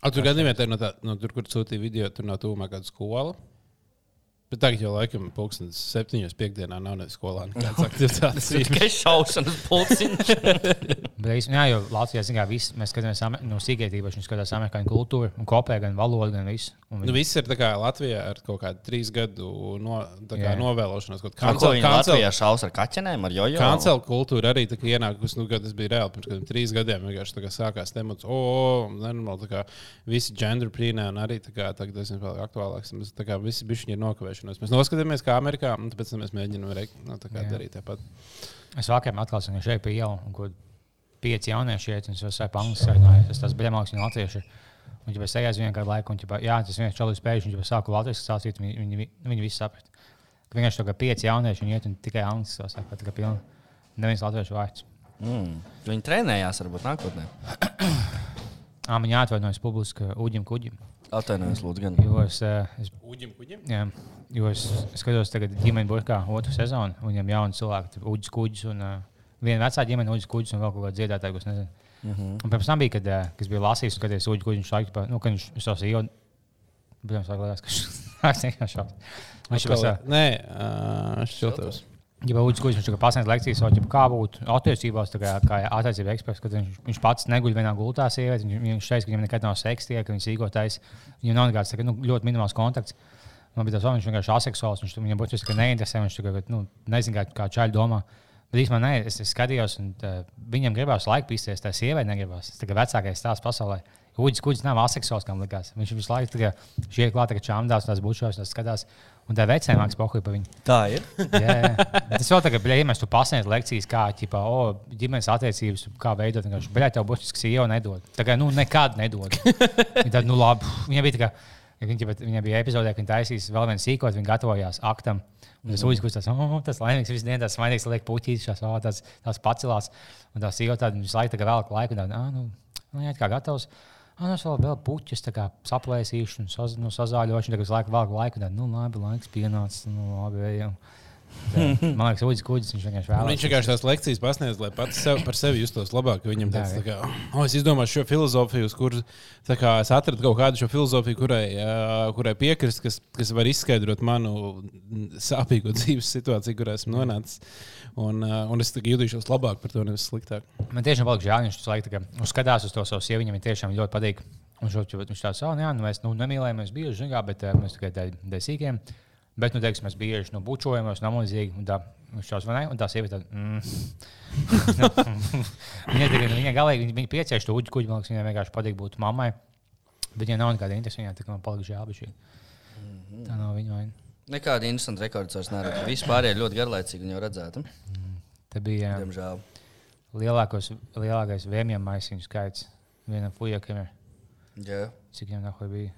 A, tur gadījumā tā ir no, tā, no tur, kur sūtīja video, tur nav tūmā kāda skola. Bet tagad jau laikam pulkstenis septiņos piekdienā nav ne skolā nekādas aktivitātes. Tikai šaušanas pulciņš. Bet, īstenībā, jā, jo Latvijā zināmā mērā mēs skatāmies no sīkākajiem, viņi skatās amerikāņu kultūru, un kopē gan valodu, gan visu. Un Nu, viss ir tā kā Latvijā ar kaut kādu trīs gadu no, tā kā Jā. novēlošanos. Kancel, viņi kancel, Latvijā šaus ar kaķenēm, ar jojo? kancel kultūra arī ienākusi, nu, kad tas bija reāli pirms kādiem trīs gadiem. Vienkārši tā kā sākās temats, o, oh, nenormāli, tā kā visi gender prīnē un arī tā kā tagad tas ir vēl aktuālāks. Mēs tā kā visi bišķiņi ir nokavēšanos. Mēs noskatāmies kā Amerikā, un tāpēc mēs mēģinām re, nu, tā kā Jā. darīt tāpat. Es vakar atklāju, ka šeit pie ielas, un pieci jaunieši iet, un es jau saku, angļu valodā, tas tas brīvāks un latvieši. Un viņš bija aizjājis vienā laikā, un ķipa, jā, tas viens čalis spēļš, viņš jau sāka latviešu stāstīt, viņi, viņi, viņi, viņi visi saprata. Ka vienkārši tā kā pieci jaunieši, viņi iet un tikai angļu valodā saka, tā kā pilni. Neviens latviešu vārds. Mm. Viņi trenējās varbūt nākotnē. Ā, man jāatvainojas publiski Uģim Kuģim. Atvainojos, lūdzu, gan. Jo es, es, Uģim, kuģim? jā, jo es skatos tagad ģimeņu burkā otru sezonu, un viņam jauni cilvēki, Uģis Kuģis un uh, viena vecā ģimene, Uģis Kuģis un vēl kaut kāda dziedātāja, ko es nezinu. Mm -hmm. Un pirms tam bija, kad, kad es biju lasījis, kad es uģi, viņš laiku, pa- nu, kad viņš savus ievad. Protams, liekas, ka viņš vienkārši šāds. Viņš jau Nē, uh, šiltos. ja uģis, kurš viņš pasniedz lekcijas, vai kā būtu attiecībās, kā, kā attiecība eksperts, kad viņš, viņš pats neguļ vienā gultā sievieti, viņš, viņš teica, ka viņam nekad nav seksa, tie, ka viņš sīkotais, viņam nav nekāds nu, ļoti minimāls kontakts. Man bija tas, viņš vienkārši aseksuāls. Viņš viņam būtu ka neinteresē. Viņš tikai nu, nezina, kā, kā čaļi domā. Bet īstenībā nē, es, es skatījos, un tā, viņam gribās laiku pīsties. Tā sieviete negribās. Tas ir vecākais stāsts pasaulē. Uģis kuģis nav aseksuāls, kā likās. Viņš visu laiku tikai šie klāt, ka čāmdās, tās bučos, tās skatās. Un tā mākslinieks pohuļ par viņu. Tā ir. Jā, jā. Tas vēl tagad, ja mēs tu pasniedz lekcijas, kā ķipā, o, ģimenes attiecības, kā veidot, vienkārši, bet tev kas jau nedod. Tā kā, nu, nekad nedod. Tad, nu, labi, viņa bija tā kā, viņa, viņa bija epizodē, kad viņa taisīs vēl vienu sīkot, viņa gatavojās aktam. Un tas uzņēmums, tas, oh, tas laimīgs, visu dienu tas smaidīgs, liek puķītis, šās, oh, tas, tas pacelās. Un tās sīkot, tad visu laiku velk laiku, un tā, ah, nu, nu, jā, kā gatavs. Ah, nu, es vēl, vēl puķis, saplēsīšu un saz, nu, sazāļošu, un tagad visu laiku velk laiku, un tā, nu, labi, laiks pienācis, nu, labi, ejam. Tā, Man liekas, Uģis Kuģis viņš vienkārši vēlās. Viņš vienkārši tās lekcijas pasniedz, lai pats sev, par sevi justos labāk. Viņam tāds, tā kā, oh, es izdomāju šo filozofiju, tā kā es atradu kaut kādu šo filozofiju, kurai, uh, kurai piekrist, kas, kas var izskaidrot manu sāpīgo dzīves situāciju, kurā esmu nonācis. Un, uh, un es tā jutīšos labāk par to, nevis sliktāk. Man tiešām palika žēl, viņš tā kā skatās uz to savu sievieti, viņam tiešām ļoti patīk. Un šo, viņš tāds, jā, nu, mēs nu, nemīlējamies bieži, kā, bet uh, mēs tikai dēļ sīkiem. Bet, nu, teiksim, mēs bieži nu, bučojamies, namozīgi. Un tā, vai ne? Un tā sieviete, mm. viņa, tikai, viņa galīgi, viņa, viņa piecieš to uģi kuģi, man liekas, viņai vienkārši patīk būt mammai. Bet viņai nav nekāda interesa, viņai tikai man palika žēl, šī. Tā nav viņa vaina. Nekāda interesanta rekords vairs neredzēta. Vispār ir ļoti garlaicīgi, jau redzēta. Te bija Diemžēl. lielākos, lielākais vēmjiem maisiņu skaits. Vienam fujakam. Jā. Cik viņam nahuj bija?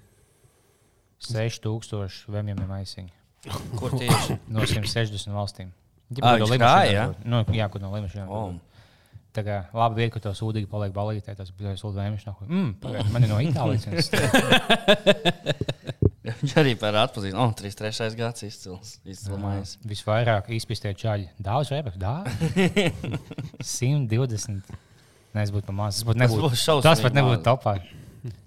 6000 vēmjiem maisiņu. Kur tieši? No 160 valstīm. Ā, viņš krāja, jā? Nu, jā, kur no Limašiem. Oh. Tā kā labi vieta, ka to sūdīgi paliek balītē, tas bija vēmjš. Mm, pagaid, man ir no Itālijas. Viņš arī par atpazīstami. Oh, 3, 3 gads izcils. Izcilmājis. Visvairāk izpistē čaļi. Daudz vēmjš, daudz. 120. Nē, es būtu pa maz. Tas būtu nebūtu. būs šausmīgi Tas pat nebūtu topā.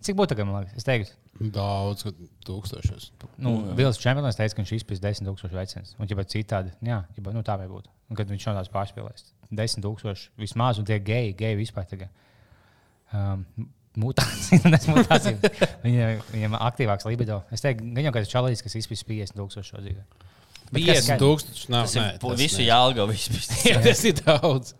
Cik būtu tagad, man liekas? Es teiktu, Daudz, tūkstošos. Nu, Bills Čempions teica, ka viņš izpildīs 10,000 veicinājumus. Un, ja citādi, jā, ja, nu, tā vai būtu. Un, kad viņš šādās pārspēlēs, 10,000 vismaz, un tie geji, geji vispār tagad. Um, Mutācija, tas mutācija. Viņam, viņam aktīvāks libido. Es teiktu, gan jau kāds čalīs, kas izpildīs 50,000 šo dzīvi. Bet kas 50 skaidrs? tūkstoši nav. Tas ir nē, tas visu nē. jālga, visu tas ir daudz.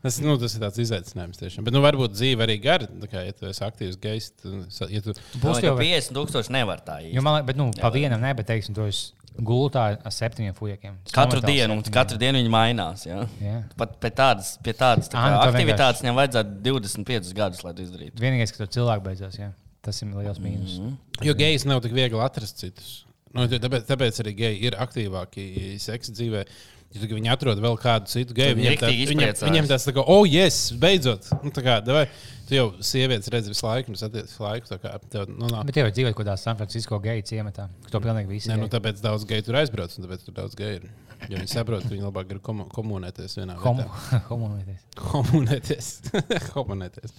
Tas, nu, tas ir tāds izaicinājums tiešām. Bet, nu, varbūt dzīve arī gara. tā Kā, ja tu esi aktīvs gejs, tad, ja tu Būs jau 50 tūkstoši nevar tā Jo īsti. man liekas, bet, nu, pa vienam, ne, bet, teiksim, to es gultā ar septiņiem fujekiem. Katru dienu, un septiņiem. katru dienu viņi mainās. Jā. Jā. Pat pie tādas, pie tādas tā nu, tā aktivitātes viņam vajadzētu 25 gadus, lai to izdarītu. Vienīgais, ka tur cilvēks beidzās, jā. tas ir liels mīnus. Mm -hmm. Jo gejs nav tik viegli atrast citus. Nu, tāpēc, tāpēc arī geji ir aktīvāki seksa dzīvē. Ja viņi atrod vēl kādu citu geju, viņiem, viņi tā, viņiem, viņiem tas tā kā, oh, yes, beidzot. Nu, tā kā, davai, tu jau sievietes redzi visu laiku, un satiec visu laiku. tā Kā, tev, nu, nav, Bet jau ir dzīvot kaut kādā San Francisco geju ciematā, kur to pilnīgi visi. ne, nu, tāpēc daudz geju tur aizbrauc, un tāpēc tur daudz geju ir. Jo viņi saprot, viņi labāk grib komu, komunēties vienā Homo- vietā. Homonēties. Komunēties. komunēties.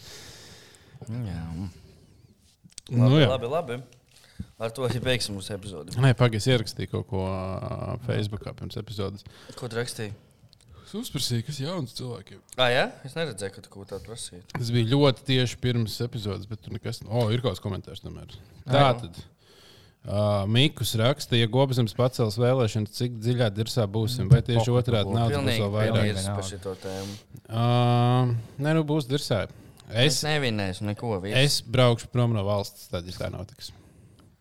Jā. Nu, Labi, jā. labi, labi. Ar to arī beigsim mūsu epizodi. Nē, pagaidi, es ierakstīju kaut ko Facebookā pirms epizodes. Ko tu rakstīji? Es uzprasīju, kas ir jauns cilvēkiem. Ah, jā, es neredzēju, ka tu kaut ko tādu prasīji. Tas bija ļoti tieši pirms epizodes, bet tur nekas. O, ir kaut kāds komentārs. Tomēr. Tā tad. Uh, Mikls raksta, ja Gobsams pacels vēlēšanas, cik dziļā dirzā būsim. Vai tieši otrādi tas Pilnīgi vēl vairāk? pilnīgi Vienalga. par šo tēmu. Uh, nē, nu būs dirzā. Es Es, nevinēšu neko. viss. es braukšu prom no valsts, tad ja tā notiks.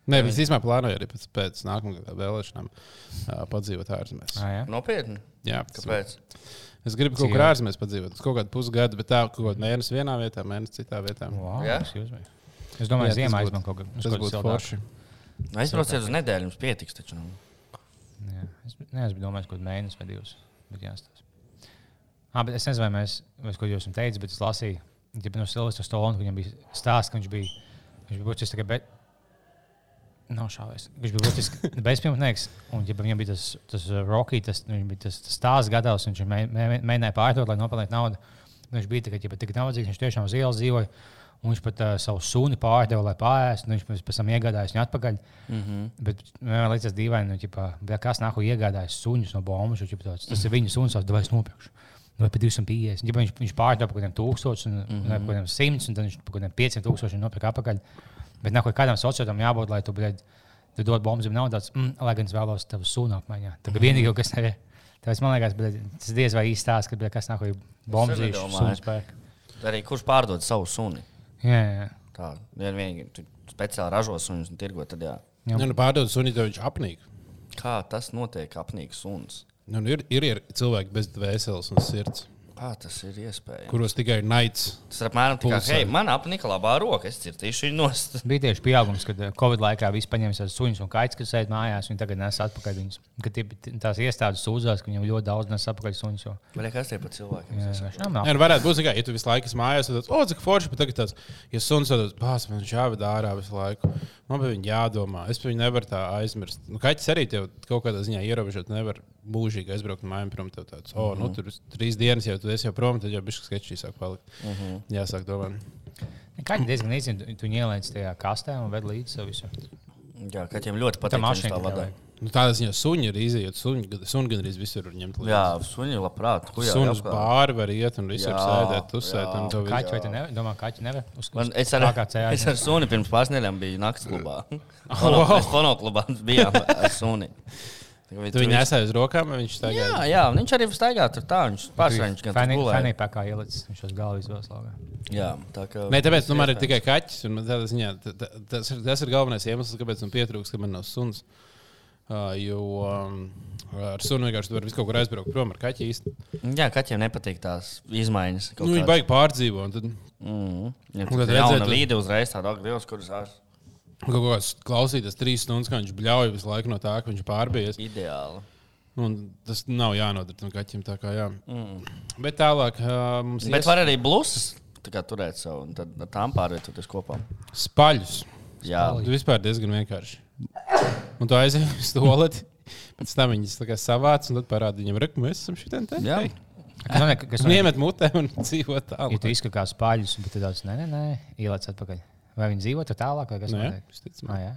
Nē, es īstenībā plānoju arī pēc, pēc nākamajām vēlēšanām uh, padzīvot ārzemēs. Ah, jā. Nopietni. Jā, Kāpēc? Es gribu Cik kaut kur ārzemēs padzīvot. Uz kaut kādu pusgadu, bet tā kaut kādu mēnesi vienā vietā, mēnesi citā vietā. Wow, Jā? Es domāju, ka ziemā būtu- aizman kaut ko Tas būtu forši. Aizbrauciet uz nedēļu, jums pietiks taču. Nu. Jā, es, ne, es domājis, ka kaut mēnesis vai divs. Bet jāstāsta. Ah, bet es nezinu, vai mēs, vai es ko jūs esat teicis, bet es lasīju, ka no Silvestra Stolona, ka viņam bija stāsts, ka viņš bija, viņš bija būtiski tikai, bet nav šāvies. Viņš bija būtiski bezpilnīgs, un ja viņam bija tas, tas uh, Rocky, tas, bija tas, tas stāsts gatavs, viņš mē- mē- mēģināja pārdot, lai nopelnītu naudu. Viņš bija tikai, ja tik nabadzīgs, viņš tiešām uz ielas dzīvoja. Un viņš pat uh, savu suni pārdeva, lai pāriest. Viņš pēc tam iegādājās viņu atpakaļ. Mm -hmm. Bet man liekas, dīvaini, nu, ķipā, bļa, kas nāk iegādājas suņus no bombas. Tas, tas ir viņa suns, vai es nopirkšu. Vai par 250. Ja viņš, viņš pārdeva par kaut kādiem tūkstošiem, un mm -hmm. par kādiem simtiem, un tad viņš par kaut kādiem 500 tūkstošiem nopirka atpakaļ. Bet nāk, kādam sociālam jābūt, lai tu bļaļ, tu dod bombu, nav tāds, mm, lai gan es vēlos tavu sunu apmaiņā. Tā ir vienīgā, kas tev ir. Tāpēc man liekas, bet tas diez vai īsti tās, ka bļa, kas nāk, bombu domāju. sunu spēku. Arī kurš pārdod savu suni? Jā, jā. Tā, ja vienīgi speciāli ražo sunus un tirgo, tad jā. Jā. Ja nu pārdod suni, tad viņš apnīk. Kā tas notiek apnīks suns? Nu, ir, ir, ir cilvēki bez dvēseles un sirds, Kā tas ir iespējams? kuros tikai ir naids. Tas apmēram tā, kā, hei, man apnika labā roka, es cirtīšu viņu nost. Bija tieši pieaugums, kad eh, Covid laikā viss paņēma savus suņus un kaits, kas sēž mājās, un tagad nes atpakaļ viņus. Kad tie, tās iestādes sūdzās, ka viņiem ļoti daudz nes atpakaļ suņus. jo- Vai kas tie par cilvēkiem? Jā, nav Jā, nu varētu būt ka, ja tu visu laiku esi mājās, tad, oh, cik forši, bet tagad tas, ja suns tad bāz, man viņš jāved ārā visu laiku. Man bija viņa jādomā. Es par viņu nevaru tā aizmirst. Nu, kaķis arī tev kaut kādā ziņā ierobežot. Nevar mūžīgi aizbraukt no mājām prom. Tev tāds, oh, nu, tur trīs dienas jau tu esi jau prom, tad jau bišķi sketčī sāk palikt. Jāsāk domāt. Kaķi diezgan īsi, tu, tu ieliec tajā kastē un ved līdzi sev visu. Jā, kaķiem ļoti Tā patīk. ka mašīna tā vajag. Nu, tādā ziņā suņi ir izjūta. Suņi, suņi gan arī visur var ņemt līdzi. Jā, suņi labprāt. Suns apkārt? bāri var iet un visur Jā, sēdēt, uzsēt. jā. Kaķi vai tu nevari? Domā, kaķi nevar. Uz, Man, uz es, ar, es ar suni pirms pāris nedēļām biju naktas klubā. Fono- Mēs fonoklubā bijām ar suni. Tā kā Tu viņu nesēji uz rokām, vai viņš Jā, tagad? jā, viņš arī staigā tur tā. Viņš pārsvarā viņš gan tur gulēja. Fanī pēkā ielicis, viņš uz galvas izvēlas laukā. Jā, tā kā. Nē, tāpēc nu, man ir tikai kaķis. un tādā Ziņā, ta- ta- tas, ir, tas ir galvenais iemesls, kāpēc man pietrūkst, ka man nav suns. Uh, jo um, ar sunu vienkārši visu kaut kur aizbraukt prom ar kaķi īsti. Jā, kaķiem nepatīk tās izmaiņas. Nu, viņi baigi pārdzīvo. un Tad Mm. Ja tad ir redzēt, vide uzreiz tāda agresīva, kuras ārs kaut kāds klausīties trīs stundas, kā viņš bļauj visu laiku no tā, ka viņš pārbies. ideāli. Un tas nav jānodara tam kaķim. Tā kā, jā. mm. Bet tālāk uh, mums Bet ir var arī kā turēt savu, un tad ar tām pārvietoties kopā. spaļus. Jā, Tas vispār diezgan vienkārši. Un tu aizej uz to pēc tam viņas tā kā savāc, un tad parādi viņam, ka mēs esam šitien te. Jā. Liekas, kas Un iemet mutē un dzīvo Ja tālāk. tu izskatās spāļus, bet tu tāds, nē, nē, nē ieliec atpakaļ. Vai viņi dzīvo tālāk, vai kas Nē, notiek? visticamāk. Ah, jā.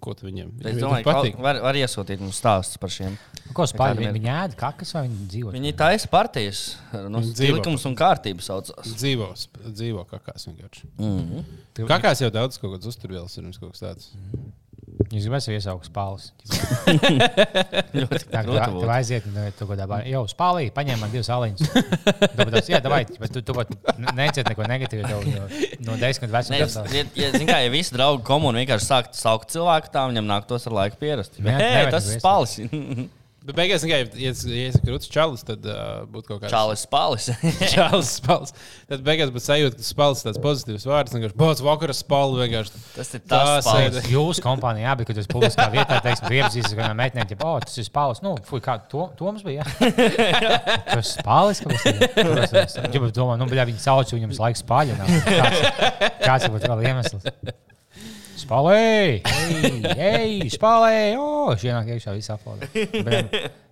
Ko tu viņiem? Es domāju, patīk. var, var iesūtīt mums stāstus par šiem. Ko spāļi? Viņi ēd kakas vai viņi dzīvo? Viņi taisa partijas, no likums un kārtības saucās. Dzīvo, dzīvo kakās vienkārši. Mm -hmm. Kakās jau daudz kaut kādas uzturvielas ir un kaut kas tāds. Jūs gribēsiet iesaukt spāles. Ļoti Tā tu būtu. aiziet, un tu kaut kādā veidā jau spālī, paņem man divas aliņas. Tāpēc, jā, davai, bet tu, tu pat neciet neko negatīvu tev no, desmit Nē, ja, vecuma. ja, ja, zin kā, ja visi draugi komuni vienkārši sāk saukt cilvēku, tā viņam nāktos ar laiku pierast. Jā, Hei, nevajag tas ir spālis. Bet beigās, ja es esmu krūtis čalis, tad uh, būtu kaut kāds Čālis spālis. čalis spēles. Tad beigās būtu sajūta, ka spēles ir tāds pozitīvs vārds. Vienkārši būs vakara. Vienkārši Tas ir tas spālis. sēde. Jūsu kompānija, jā, bet, kad jūs publiskā vietā teiksim, iepazīstat ar kādām meitenēm, tad, oh, tas ir spāles. Nu, fuj, kā to, to mums bija. Tas ir spāles, ka tas ir. Jūs domājat, nu, bļā, viņi sauc, viņam visu laiku spāļi. Kāds, kāds ir vēl iemesls? Spālē! Ej, spālē! O, šī nāk iekšā visā aplodē.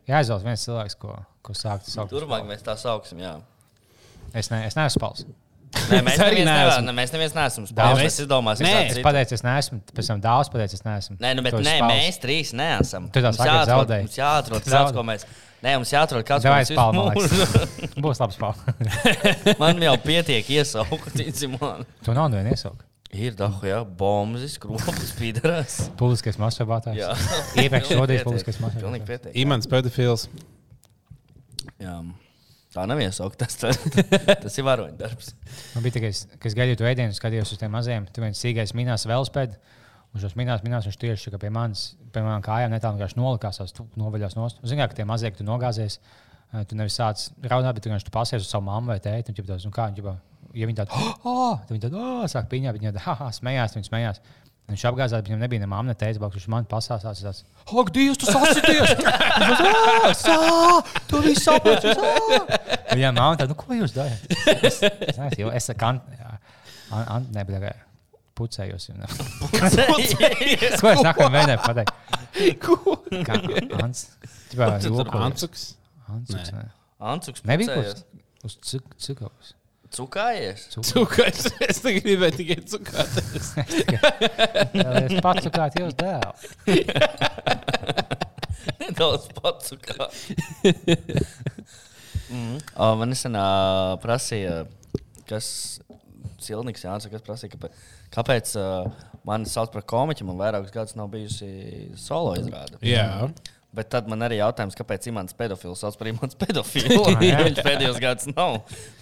Jā, aizvēlas viens cilvēks, ko, ko sākt saukt. Turpmāk mēs tā sauksim. Jā. Es, ne, es neesmu spāls. Nē, mēs arī nevar- ne, mēs neviens neesam spālis. Mēs izdomāsim, Nē, Es pateicu, es neesmu, pēc tam dāvāts pateicu, es neesmu. Nē, nu, bet nē, spāls. mēs trīs neesam. Tu tā jāatrod- zaudēji. Mums jāatrod kāds, ko mēs. Nē, mums jāatrod kāds, ko mēs liekas. Būs labs spāls. Man jau pietiek iesaukt, ticim man. Tu nav nevienu iesaukt. Ir dahu, jā, bombas, skropas, pīdarās. Publiskais masturbātājs. Jā. Iepriekš šodien publiskais masturbātājs. imants pedofils. Jā. Tā nav iesaukt, tas, tas, ir varoņu darbs. Man bija tikai, kas gaidīja to ēdienu, skatījos uz tiem maziem. Tur viens sīgais minās velospēdu. Un šos minās, minās viņš tieši pie manis, pie manām kājām netālu vienkārši nolikās, novaļās nost. Zinām, ka tie mazie, ka tu nogāzies, eh, tu nevis sāc raudāt, bet tu vienkārši pasies uz savu mammu vai tēti. un ķip tās, Nu, kā, ķip, ja viņi tādi, oh, tad viņi tādi, oh, sāk piņā, viņi tādi, ha, ha, smējās, viņi smējās. Viņš apgāzās, viņam nebija ne mamma, ne tēta, bet viņš man pasāsās. Tas, ak, Dievs, tu sasities! Teica, sā, tu viss saproti! Jā, mamma, tad, nu, ko jūs darāt? Es, es, jo es kan, an, an, ne, bet, pucējos. ne. Ko es nākamajā mēnešā pateiktu? Kā Ants? Ķipā, tu tur lūko- Ancuks. Ancuks. Ancuks Nebija pucējies. uz, uz cik, Cukājies. Cukurs. Es tikai gribēju tikai cukāties. Es pats cukāt jūs dēlu. Nedaudz pats cukā. mm. o, man nesen uh, prasīja, kas Silniks Jānis, kas prasīja, kāpēc, kāpēc uh, mani sauc par komiķu, man vairākus gadus nav bijusi solo izrāde. Jā. Bet tad man arī jautājums, kāpēc Imants pedofils sauc par Imants pedofilu? Jo viņš pēdējos gados nav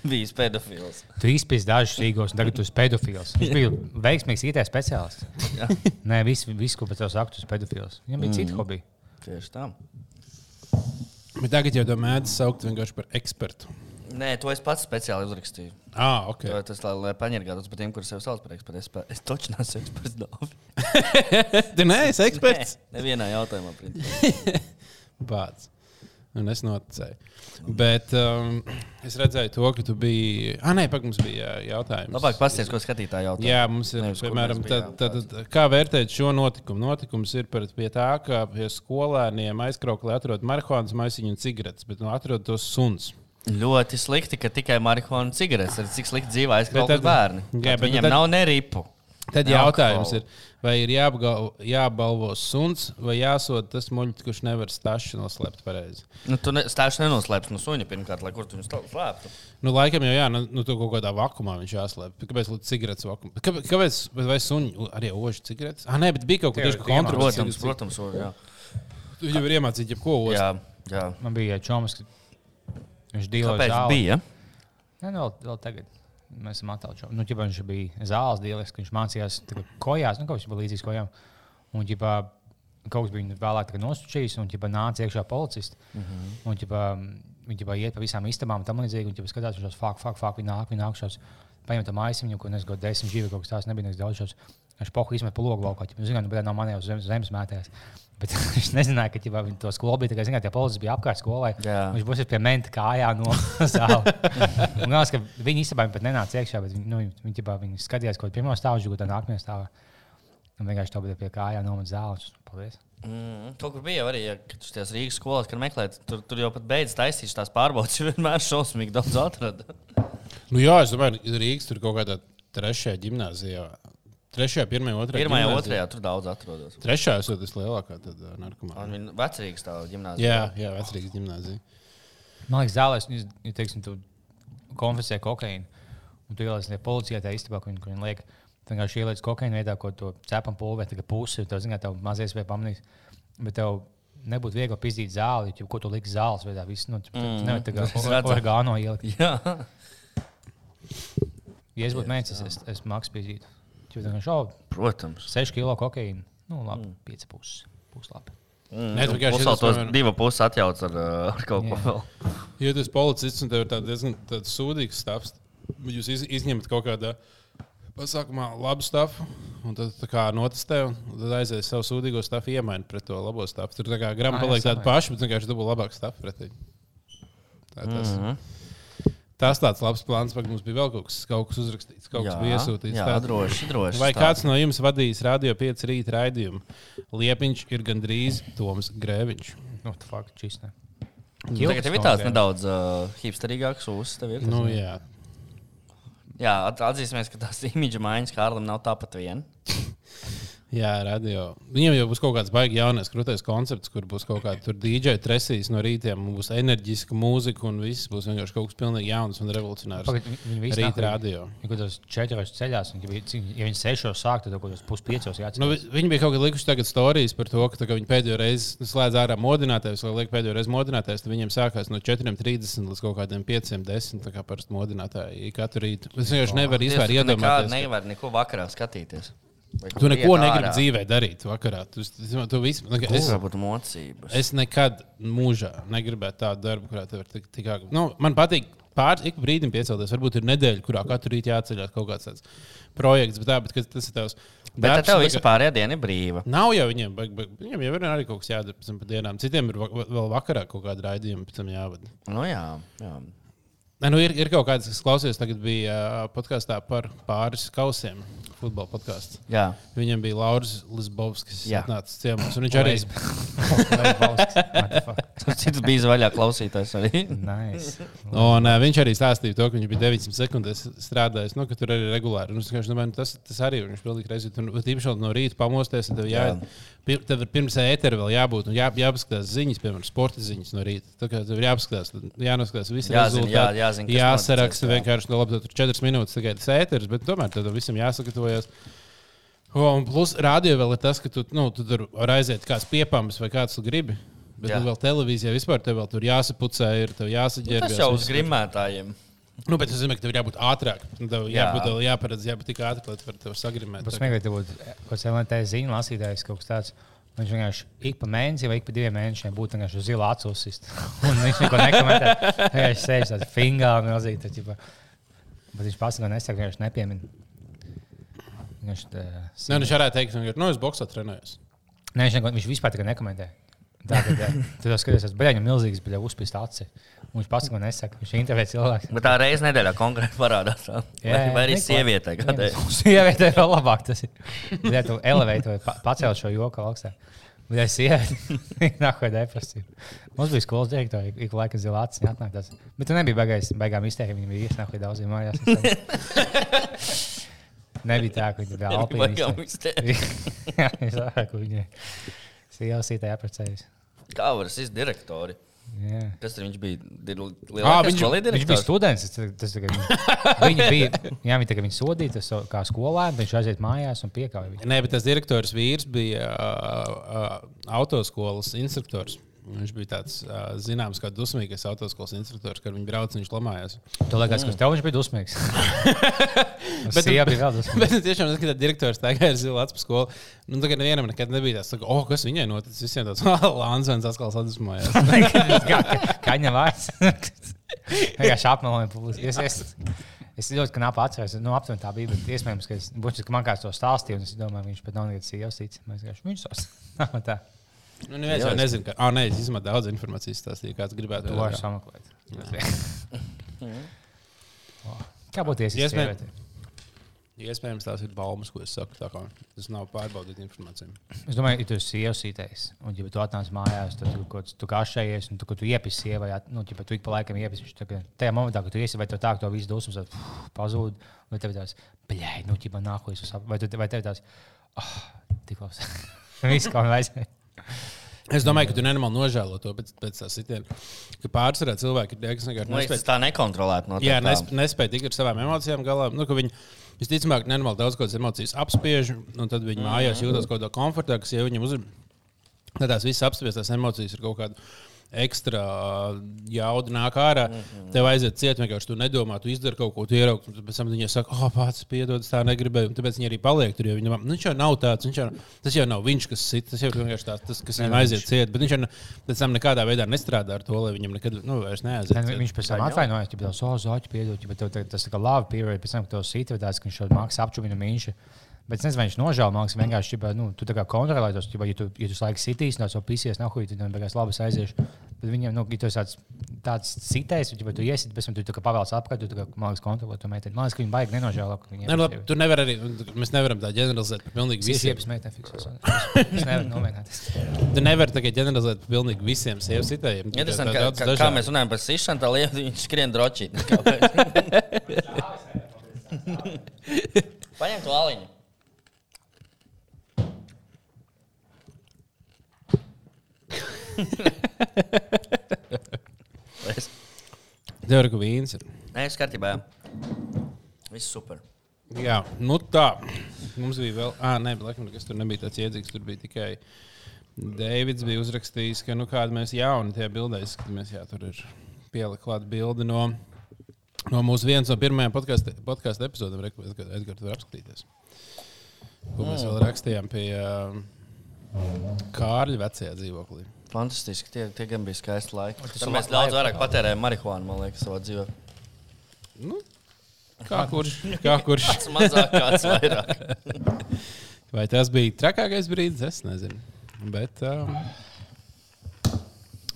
bijis pedofils. Tu izpēti dažus rīkos, un tagad tu esi pedofils. Viņš bija veiksmīgs IT speciālists. Nē, viss, vis, ko pēc tam saktu, tas pedofils. Viņam bija mm. cita hobija. Tieši tā. Bet tagad jau mēdz saukt vienkārši par ekspertu. Nē, to es pats speciāli uzrakstīju. Ah, ok. Jo Tas, lai, lai paņirgātos par tiem, kuriem sev sauc par ekspertu. Es, pa- es taču neesmu eksperts. Tu neesi eksperts? Nē, nevienā jautājumā. Bācis. Un es noticēju. Bet um, es redzēju to, ka tu biji. Ah, nē, pagaidi, mums bija jautājums. Labāk pasties, ko skatītāji jautā. Jā, mums ir Nevis, piemēram, tad, tad, tad, kā vērtēt šo notikumu? Notikums ir par, pie tā, ka pie skolēniem aizkrauklē atrod marihuānas maisiņu un cigaretes, bet nu, atrod tos suns. Ļoti slikti, ka tikai marihuana un cigaretes ir cik slikti dzīvē tad- bērni. Jā, bet viņiem tad- nav ne ripu. Tad Ne jautājums ir, vai ir jāapgal, jābalvo suns vai jāsod tas muļķis, kurš nevar stāstu noslēpt pareizi. Nu, tu ne, stāsts nenoslēpts no suņa pirmkārt, lai kur tu viņu slēptu. Nu, laikam jau jā, nu, nu tu kaut kādā vakumā viņš jāslēp. Kāpēc līdz cigaretes vakumā? Kāpēc, kāpēc bet vai suņi arī oži cigaretes? Ah, nē, bet bija kaut kur tieši Tev- Protams, kontrols. protams, var, jā. Tu jau vari iemācīt jebko ostu. jā, jā. Man bija čoms, ka viņš dīloja Kāpēc zāli. bija? Nē, nu, vēl, vēl tagad. Mēs esam attēlojuši. Nu, ģipā, viņš bija zāles dīlis, viņš mācījās kojās, nu, kaut kas bija līdzīgs kojām. Un ģipā, kaut kas bija vēlāk nostučījis, un ģipā, nāca iekšā policists. Mm -hmm. Un ģipā, viņi ģipā, iet pa visām istabām, tam līdzīgi. Ģipā, skatās, viņš fakt, fakt, fakt, viņi nāk, viņi nāk šos. Paņem to maisiņu, ko nezinu, desmit dzīvi kaut kas tāds nebija nekas daudz. Šos. Viņš pohu izmet pa logu laukā. Viņš zina, ka no maniem uz zemes, zemes mētēs. Bet viņš nezināja, ka ģipā, viņi to skolu bija. Zināt, tie policisti bija apkārt skolai. Jā. Viņš būs pie menta kājā no zāles. Un Galvenais, ka viņi īstenībā pat nenāca iekšā, bet viņi, nu, viņi, ģipā, viņi skatījās kaut kādā pirmā stāvā, kaut kādā nākamajā stāvā. Un vienkārši tā bija pie kājām nomet zāles. Paldies! Mm, kaut kur bija arī, ja, kad tu tajās Rīgas skolās, kad meklējāt, tur, tur jau pat beidzas taisīt tās pārbaudas, jo vienmēr šausmīgi daudz atrada. Nu, jā, es domāju, ka Rīgas tur kaut kādā trešajā gimnājā. Trešajā, pirmajā, otrajā. Pirmajā, ģimnāzijā. otrajā tur daudz atrodas. Trešā esot vislielākā tad, uh, narkomāna. Un viņa vecrīgas tā ģimnāzija. Jā, jā vecrīgas gimnājā. Man liekas, zālēs, ja, ja teiksim, tu konfiscē kokaīnu, un tu ieliec tajā policijā, tā istabā, kur viņi, kur viņi liek. Tu vienkārši ieliec kokaīnu veidā, ko tu cepam tā kā pusi, tu zini, tev mazais vai pamanīs. Bet tev nebūtu viegli pizdīt zāli, jo ko tu liksi zāles veidā, viss, nu, Mm, kā es redzu. orgāno ielikt. Jā. Ja es būtu mēģinājis, es, es, maksu pizdīt. Tu vienkārši, oh, Protams. 6 kilo kokaīna. Nu, labi, 5 puses. Puslabi. Mm, Nē, iedos, tos piemēram- divu puses atjauts ar, uh, ar kaut ko vēl. Ja esi policists un tev ir tāds diezgan tāds sūdīgs stāvs, jūs iz, izņemat kaut kādā pasākumā labu stāvu, un tad tā kā notestē, un tad aizies savu sūdīgo stāvu iemaini pret to labo stāvu. Tur tā kā grama paliek tāda paša, bet vienkārši dabū labāku stāvu pretī. Tā, tas, mm. -hmm. Tas tāds labs plāns, ka mums bija vēl kaut kas, kaut kas uzrakstīts, kaut kas Jā, bija iesūtīts. Jā, Tā- droši, droši. Vai tā. kāds no jums vadīs Radio 5 rīta raidījumu? Liepiņš ir gandrīz Toms Grēviņš. Nu, tu fakti čīsne. Tagad tev ir tāds nedaudz uh, hipsterīgāks uzs. tev ir tas? Nu, jā. Jā, at- atzīsimies, ka tās imidža maiņas Kārlim nav tāpat vien. Jā, radio. Viņam jau būs kaut kāds baigi jaunais, krūtais koncepts, kur būs kaut kāda DJ tresīs no rītiem, un būs enerģiska mūzika, un viss būs vienkārši kaut kas pilnīgi jauns un revolucionārs. Viņi visi Rīt radio. Ja kaut kādos četros ceļās, un, ja viņi- cik- ja viņi sešos sāk, tad kaut kādos puspiecos jāatcerās. Nu, vi- viņi bija kaut kādā likuši tagad stāstījis par to, ka tā, viņi pēdējo reizi slēdz ārā modinātājus, vai liek pēdējo reizi modinātājus, tad viņiem sākās no 4,30 līdz kaut kādiem 5,10. Tā kā parasti modinātāji katru rītu. Es vienkārši nevaru nekā iedomāties. nevar neko vakarā skatīties. Tu neko negribi dzīvē darīt vakarā. Tu, tu, tu visu, es. Es nekad mūžā negribētu tādu darbu, kurā tev ir tik, tik āgri. Nu, man patīk pāris ik brīdim piecelties. Varbūt ir nedēļa, kurā katru rītu jāceļās kaut kāds tāds projekts, bet, tā, bet tas ir tavs. Bet darbs, tev tā kā- vispār ir diena brīva. Nav jau viņiem, bet, bet viņiem jau ir arī kaut kas jādara pēc tam dienām. Citiem ir vēl vakarā kaut kāda raidījuma, pēc tam jāvada. Nu, jā, jā. Nē, nu ir, ir kaut kāds, kas klausījās, tagad bija uh, podkāstā par pāris kausiem. Futbola podkāsts. jā. Viņam bija Lauris Lisbovskis, kas Jā. atnāca ciemos. un Viņš arī Cits bija vaļā klausītājs arī. nice. Un, uh, viņš arī stāstīja to, ka viņš bija 900 sekundes strādājis, nu, ka tur arī regulāri. Un, es domāju, nu, tas, tas arī. Viņš pilnīgi reizi tur īpaši vēl no rīta pamosties. Tev, jā, pir, tev ir pirms ētera vēl jābūt. un Jā, jāpaskatās ziņas, piemēram, sporta ziņas no rīta. Tā kā tev ir jāpaskatās, tad jānoskatās visi Jā, zin, jā, rezultāti. Jāzina, jāsaraksta jā. vienkārši, no labi, tur četras minūtes tikai tas ēteris, bet tomēr tam visam jāsagatavojas. Un plus, rādio vēl ir tas, ka tu, nu, tu tur var aiziet kāds piepams vai kāds tu gribi. Bet Jā. nu, vēl televīzijā vispār tev vēl tur jāsapucē, ir tev jāsaģērbjas. Tas jau uz grimētājiem. Nu, bet tas nozīmē, ka tev ir jābūt ātrāk. Nu, Tev Jā. jābūt, tev jāparedz, jābūt tik ātri, lai tu varētu sagrimēt. Smieklīgi, ja būtu kaut kāds LNT ziņu lasītājs, kaut kas tāds. Viņš vienkārši ik pa mēnesi vai ik pa diviem mēnešiem būtu vienkārši zila. Un viņš neko nekomentē. Viņš sēž tādā fingā milzīgi. tā ķipa. Bet viņš pats to nesaka, viņš nepiemin. Viņš, tā, Nē, viņš varētu teikt, ka nu, es boxā trenējos. Nē, viņš, viņš vispār nekomentē. Tā tad, tu jau skaties, tas bija milzīgs, bet jau uzspīst aci. Viņš pats to nesaka. Viņš intervē cilvēku. Bet tā reizē nedēļā konkrēti parādās. tā. Vai, vai arī sievietē kādai. Sievietē vēl labāk tas ir. Ja tu elevēt vai pa- pacelt šo joku augstāk. Bet ja sieviete, viņa nāk vai depresija. Mums bija skolas direktori, ik laikam zila acis atnāk tas. Bet tu nebija beigās, beigām izteikti, viņa bija iesnāk vai daudziem mājās. Nebija tā, ka viņa bija izteikt. Jā, es saprotu, ka viņa sievasītē apprecējas. Kā var būt Jā. Kas tur viņš bija? Lielākais viņš- Viņš bija students. Tas, tas, tas, viņa bija, jā, viņa, tā, viņa sodīta so- kā skolēna, viņš aiziet mājās un piekāpja. Nē, bet tas direktors vīrs bija uh, uh, autoskolas instruktors. Viņš bija tāds zināms, kā dusmīgais autoskolas instruktors, kad viņi brauc un viņš lamājās. Tu liekas, ka tev viņš bija dusmīgs. Bet- viņa bija vēl dusmīga. Bet tiešām zinu, ka tā direktors tā kā ir zila acu skolu. Nu, tagad nevienam nekad nebija tāds, oh, kas viņai noticis. Visiem tāds, ah, Lansons atkal sadusmojās. Viņa vārds? Vienkārši apmeloja publiski. Es, ļoti knapi atceros, nu, aptuveni tā bija. Iespējams, ka, es, būs, ka man kāds to stāstīja, un es domāju, viņš pat nav nekad sievas tic. Mēs vienkārši viņš tos. Nav tā. Nu, neviens jau nezina, ka, ah, nē, es izmantoju daudz informācijas stāstīju, kāds gribētu. Tu vari sameklēt. Kā būtu iespējams? Iespējams. Iespējams, tās ir baumas, ko es saku. tā kā Tas nav pārbaudīt informāciju. Es domāju, ja tu esi sievasītais, un ja tu atnāc mājās, tad tu, kaut, tu kašējies, un tu, tu iepisi sievai, nu, ja tu ik pa laikam iepisi, kā tajā momentā, kad tu iesi, vai tev tā, ka to visu dusmas tad, pazūd, vai tev ir tāds, bļai, nu, ķipa nākojas, vai, tu, vai tev ir tāds, ah, tik labs. Viss, kā man vajadzēja. Es domāju, ka tu nenormāli nožēlo to pēc, pēc tā sitiena. Ka pārsvarā cilvēki ir tie, kas vienkārši liekas, nespēj, tā nekontrolēti. No jā, nesp, nespēj tikt ar savām emocijām galā. Nu, ka viņi visticamāk nenormāli daudz kādas emocijas apspiež, un tad viņi mājās jūtas kaut kā komfortā, kas jau viņam uzrunā. Tad tās visas apspiestās emocijas ir kaut kāda ekstra jauda nāk ārā. Mm -hmm. Tev aiziet ciet, vienkārši tu nedomā, tu izdari kaut ko, tu ieraugi. un Pēc tam viņa saka, oh, pats piedod, es tā negribēju. Tāpēc viņi arī paliek tur. jo Viņi, domā, nu, viņš jau nav tāds, viņš jau, tas jau nav viņš, kas sit, tas jau ir vienkārši tāds, tas, kas viņam aiziet ciet. Bet viņš jau pēc tam nekādā veidā nestrādā ar to, lai viņam nekad nu, vairs neaiziet. Ciet. Viņš pēc tam atvainojas, ka ir zvaigznes, piedod, bet tev, tev, tas ir kā lava pieredze, pēc tam, kad to sīta, tāds, ka viņš šo mākslu apčūpina mīņš. Bet es nezinu, viņš nožēlo mākslu. Vienkārši, ķipa, nu, tu tā kā kontrolē tos, ķipa, ja tu, ja tu laikam sitīs, no savas pisies, nav huīti, tad beigās labi aiziešu. Bet viņam, nu, ja tu esi tāds, tāds sitējs, vai tu iesit, pēc tam tu pavēlts apkārt, tu mākslinieks kontrolē to meiteni. Man liekas, ka viņi baigi nenožēlo, ka Ne, labi, tu nevari arī, mēs nevaram tā ģeneralizēt par pilnīgi visiem. Sievietes meitene fiksēs. Es nevaru nomēģināt. Tu nevari tagad ģeneralizēt par pilnīgi visiem sievietes sitējiem. Interesanti, kā, daudz kā, mēs runājam par sišanu, tā lieta viņš skrien drošīt. Paņem to aliņu. Tev ir kaut vīns. Ir. Nē, es kārtībā. Viss super. Jā, nu tā. Mums bija vēl, ah, nē, bet laikam, kas tur nebija tāds iedzīgs. Tur bija tikai Deivids bija uzrakstījis, ka nu kāda mēs jauni tajā bildē izskatāmies. Jā, tur ir pielikt klāt bildi no, no mūsu vienas no pirmajām podkāstu epizodēm. Reku, Edgars, Edgars, tur apskatīties. Ko mēs vēl rakstījām pie uh, Kārļa vecajā dzīvoklī. Fantastiski. Tie, tie gan bija skaisti laiki. ir mēs daudz vairāk patērējām marihuānu, man liekas, savā dzīvē. Nu, kā kurš? Kā kurš? Tas mazāk, kāds vairāk. Vai tas bija trakākais brīdis? Es nezinu. Bet, um,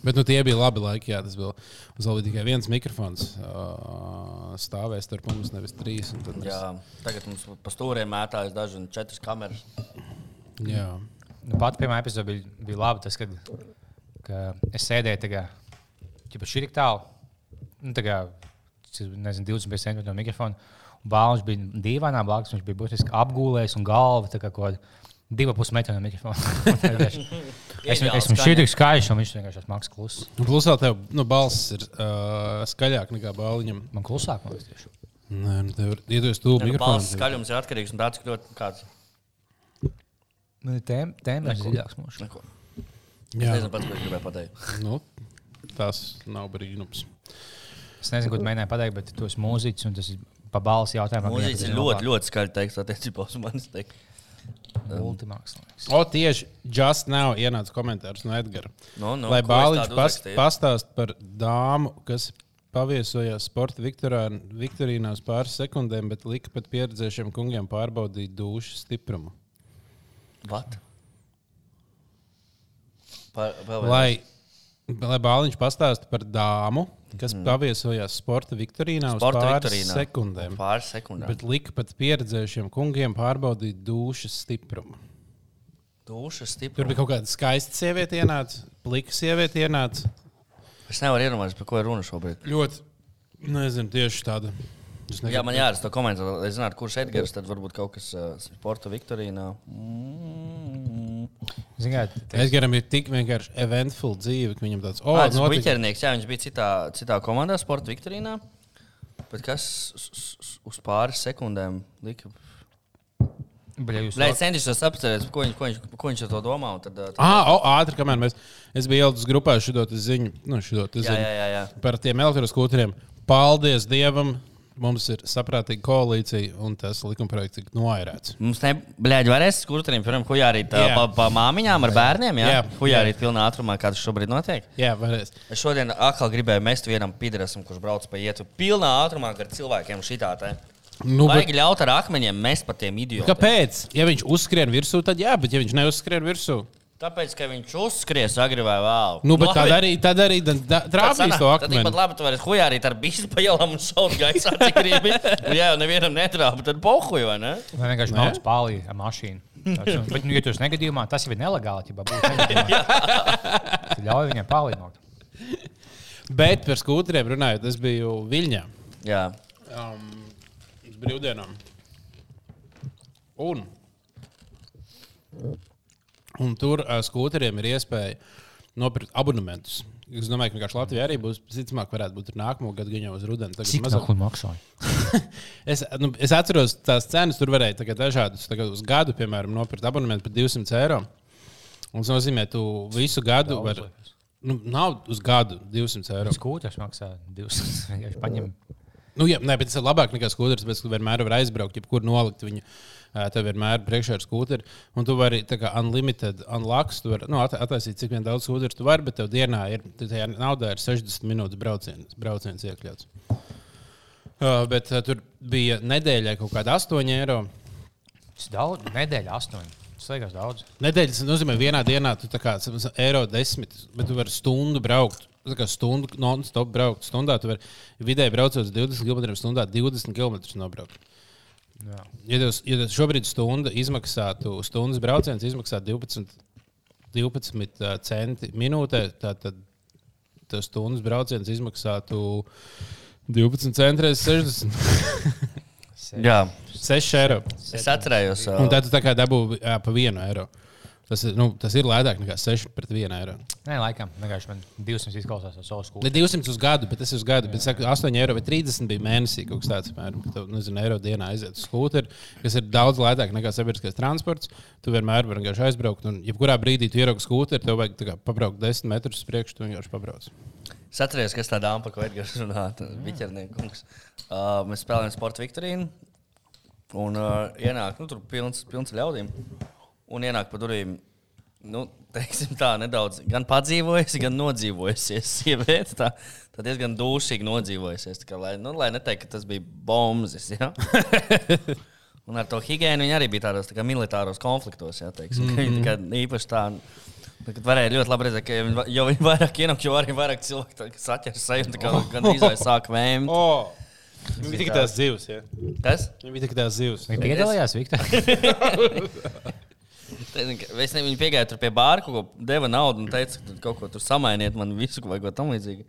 bet nu, tie bija labi laiki. Jā, tas bija. Mums vēl bija tikai viens mikrofons. Uh, stāvēs starp mums, nevis trīs. un tad Mēs, Jā, tagad mums pa stūriem mētājas daži un četras kameras. jā. Nu, pat pirmā epizode bija, bija laba. Tas, kad, ka es sēdēju tagad, ja šī tik tālu, nu, tā kā, nezinu, 25 centimetru no mikrofona. Bāliņš bija dīvainā blakus, viņš bija būtiski apgūlējis un galva tā kā kaut kāda Divu pusi metru no mikrofona. es esmu, šī tik skaļš, un viņš vienkārši ir mākslinieks kluss. Vēl tev nu, balss ir uh, skaļāk nekā bāliņam. Man klusāk, man liekas, tieši. Nē, nu, tev ir iedos tuvu nu, balss mikrofonu. skaļums ir atkarīgs no tā, cik ļoti kāds. Man ir tēma, ir dziļāks mūžs. Es nezinu, pats, ko es gribēju pateikt. nu, tas nav brīnums. Es nezinu, ko tu mēģināji pateikt, bet tu esi mūziķis, un tas ir pa balss jautājumam. Mūziķis ir ļoti, ļoti skaļi teiks attiecībā uz manis. Teikt. Multimākslinieks. O, tieši just now ienāca komentārs no Edgara. Nu, nu, Lai ko es Bāliņš pas, pastāst par dāmu, kas paviesojās sporta viktorā- viktorīnās pāris sekundēm, bet lika pat pieredzējušiem kungiem pārbaudīt dušu stiprumu. What? Par, vēl vienreiz. Lai, lai Bāliņš pastāst par dāmu, kas mm. paviesojās sporta viktorīnā uz Sporta pāris viktorīnā. sekundēm, Pāris sekundēm. bet lika pat pieredzējušiem kungiem pārbaudīt dušas stiprumu. Duša Tur stipri. bija kaut kāda skaista sieviete, ienāca, plika sieviete, ienāca. Es nevaru iedomāties, par ko ir runa šobrīd. Ļoti, nezinu, tieši tāda. Jā, negribu- man jāraksta to komentāru. lai zinātu, kurš Edgars tad varbūt kaut kas uh, sporta viktorīnā. Mm. Ziniet, Edgaram ir tik vienkārši eventful dzīve, ka viņam tāds - Oh, oh, tas notika- bija ķernieks. Jā, viņš bija citā, citā komandā, sporta viktorīnā. Bet kas uz- uz- pāris sekundēm lika? Bļa, Lai es centīšos saprast, ko, viņš- ko, viņš- ko viņš ar to domā. Tad, tad... Ah, oh, ātri, kamēr mēs. Es biju ielicis grupā šo ziņu, nu, šo Jā, ziņu jā, jā. jā. par tiem elektroskūteriem. Paldies Dievam! Mums ir saprātīga koalīcija, un tas likumprojekts tika noairēts. Mums ne, blēģi, varēs skurtriem, piemēram, hujārīt Jā. pa, pa māmiņām ar bērniem. Jā, Jā. hujārīt pilnā ātrumā, kā tas šobrīd notiek. Jā, varēs. Es šodien atkal gribēju mest vienam pidrasam, kurš brauc pa ietu pilnā ātrumā ar cilvēkiem šitā. Te. Nu, Vajag bet, ļaut ar akmeņiem mest pa tiem idiotiem. kāpēc? Ja viņš uzskrien virsū, tad jā, bet ja viņš neuzskrien virsū, Tāpēc, ka viņš uzskries agri vai vēl. nu, bet tad arī, tad arī da- da- trāpīs to akmeni. labi, tu vari hujārīt ar bišu pa ielām un šaut gaisā, cik gribi. Un, jā, jau nevienam netrāpa, tad pohuj, vai ne? Vai vienkārši mākslinieks pāri ar mašīnu. Tas, un- Bet, nu, ja tu esi negadījumā, tas jau ir nelegāli. Ja būtu tad ļauj viņam pārlīdot. Bet par skūteriem runājot, es biju Viļņā. Jā. um, uz brīvdienām. Un, un tur uh, skūteriem ir iespēja nopirkt abonementus. Es domāju, ka Latvijā arī būs, visticamāk, varētu būt gadu, gan jau uz rudeni. Tagad Cik mazāk- maksāja? Es, nu, es atceros, tās cenas tur varēja tagad dažādas. Tagad uz gadu, piemēram, nopirkt abonementu par 200 eiro. Un tas nozīmē, ka tu visu gadu vari. Nu, nav uz gadu 200 eiro. Skūters maksā 200. Vienkārši paņem. Nu, jā, nē, bet tas ir labāk nekā skūteris, bet tu vienmēr vari aizbraukt, jebkur nolikt viņu. Tev vienmēr priekšā ir skūteri, un tu vari tā kā unlimited, unlocks, tu vari nu, at- attaisīt, cik vien daudz skūteris tu vari, bet tev dienā ir, tajā naudā ir 60 minūtes brauciens, brauciens iekļauts. Uh, bet uh, tur bija nedēļai kaut kāda 8 eiro. Tas ir daudz, nedēļa astoņi. Tas liekas daudz. Nedēļas nozīmē, vienā dienā tu tā kā eiro desmit, bet tu vari stundu braukt. Tā kā stundu non-stop braukt. Stundā tu vari vidēji braucot uz 20 km/h, 20 km nobraukt. Jā. Ja tev, ja tev šobrīd stunda izmaksātu, stundas brauciens izmaksā 12, 12 ā, centi minūtē, tad tas stundas brauciens izmaksātu 12 centi reizes 60. Jā. 6 eiro. Es atcerējos, Un tad tu tā kā dabū jā, pa 1 eiro. Tas ir, nu, tas ir lētāk nekā 6 pret 1 eiro. Nē, laikam, vienkārši man 200 izklausās ar savu skolu. Ne 200 uz gadu, bet tas ir uz gadu. Bet, saka, 8 eiro vai 30 bija mēnesī kaut kas tāds, apmēram, ka tev, nezinu, eiro dienā aiziet uz skūteri, kas ir daudz lētāk nekā sabiedriskais transports. Tu vienmēr vari vienkārši aizbraukt, un jebkurā brīdī tu ieraugi skūteri, tev vajag tā kā pabraukt 10 metrus uz priekšu, tu vienkārši pabrauc. es atceros, kas tā dāma, par ko Edgars runā, Viķernieks kungs. Uh, mēs spēlējam sporta viktorīnu, un uh, ienāk, nu, tur pilns, pilns ļaudīm, un ienāk pa durvīm. Nu, teiksim tā, nedaudz gan padzīvojusi, gan nodzīvojusies. Sieviete tā, tā diezgan dūšīgi nodzīvojusies. Kā, lai, nu, lai neteikt, ka tas bija bombas. Ja? Un ar to higiēnu viņa arī bija tādos tā kā, militāros konfliktos. Ja, teiksim, mm -hmm. Kad īpaši tā. Kad varēja ļoti labi redzēt, ka ja viņi, jo viņi vairāk ienāk, jo arī vairāk cilvēku atķers seju un tā kā gan drīzāk sāk vēmt. Oh! Viņa bija tik tās zivs, ja? Kas? Viņa bija tik tās zivs. Viņa piedalījās Viktorā. Ka- Es nezinu, viņi piegāja tur pie bāra, ko deva naudu un teica, ka kaut ko tur samainiet man visu, vai ko tam līdzīgu.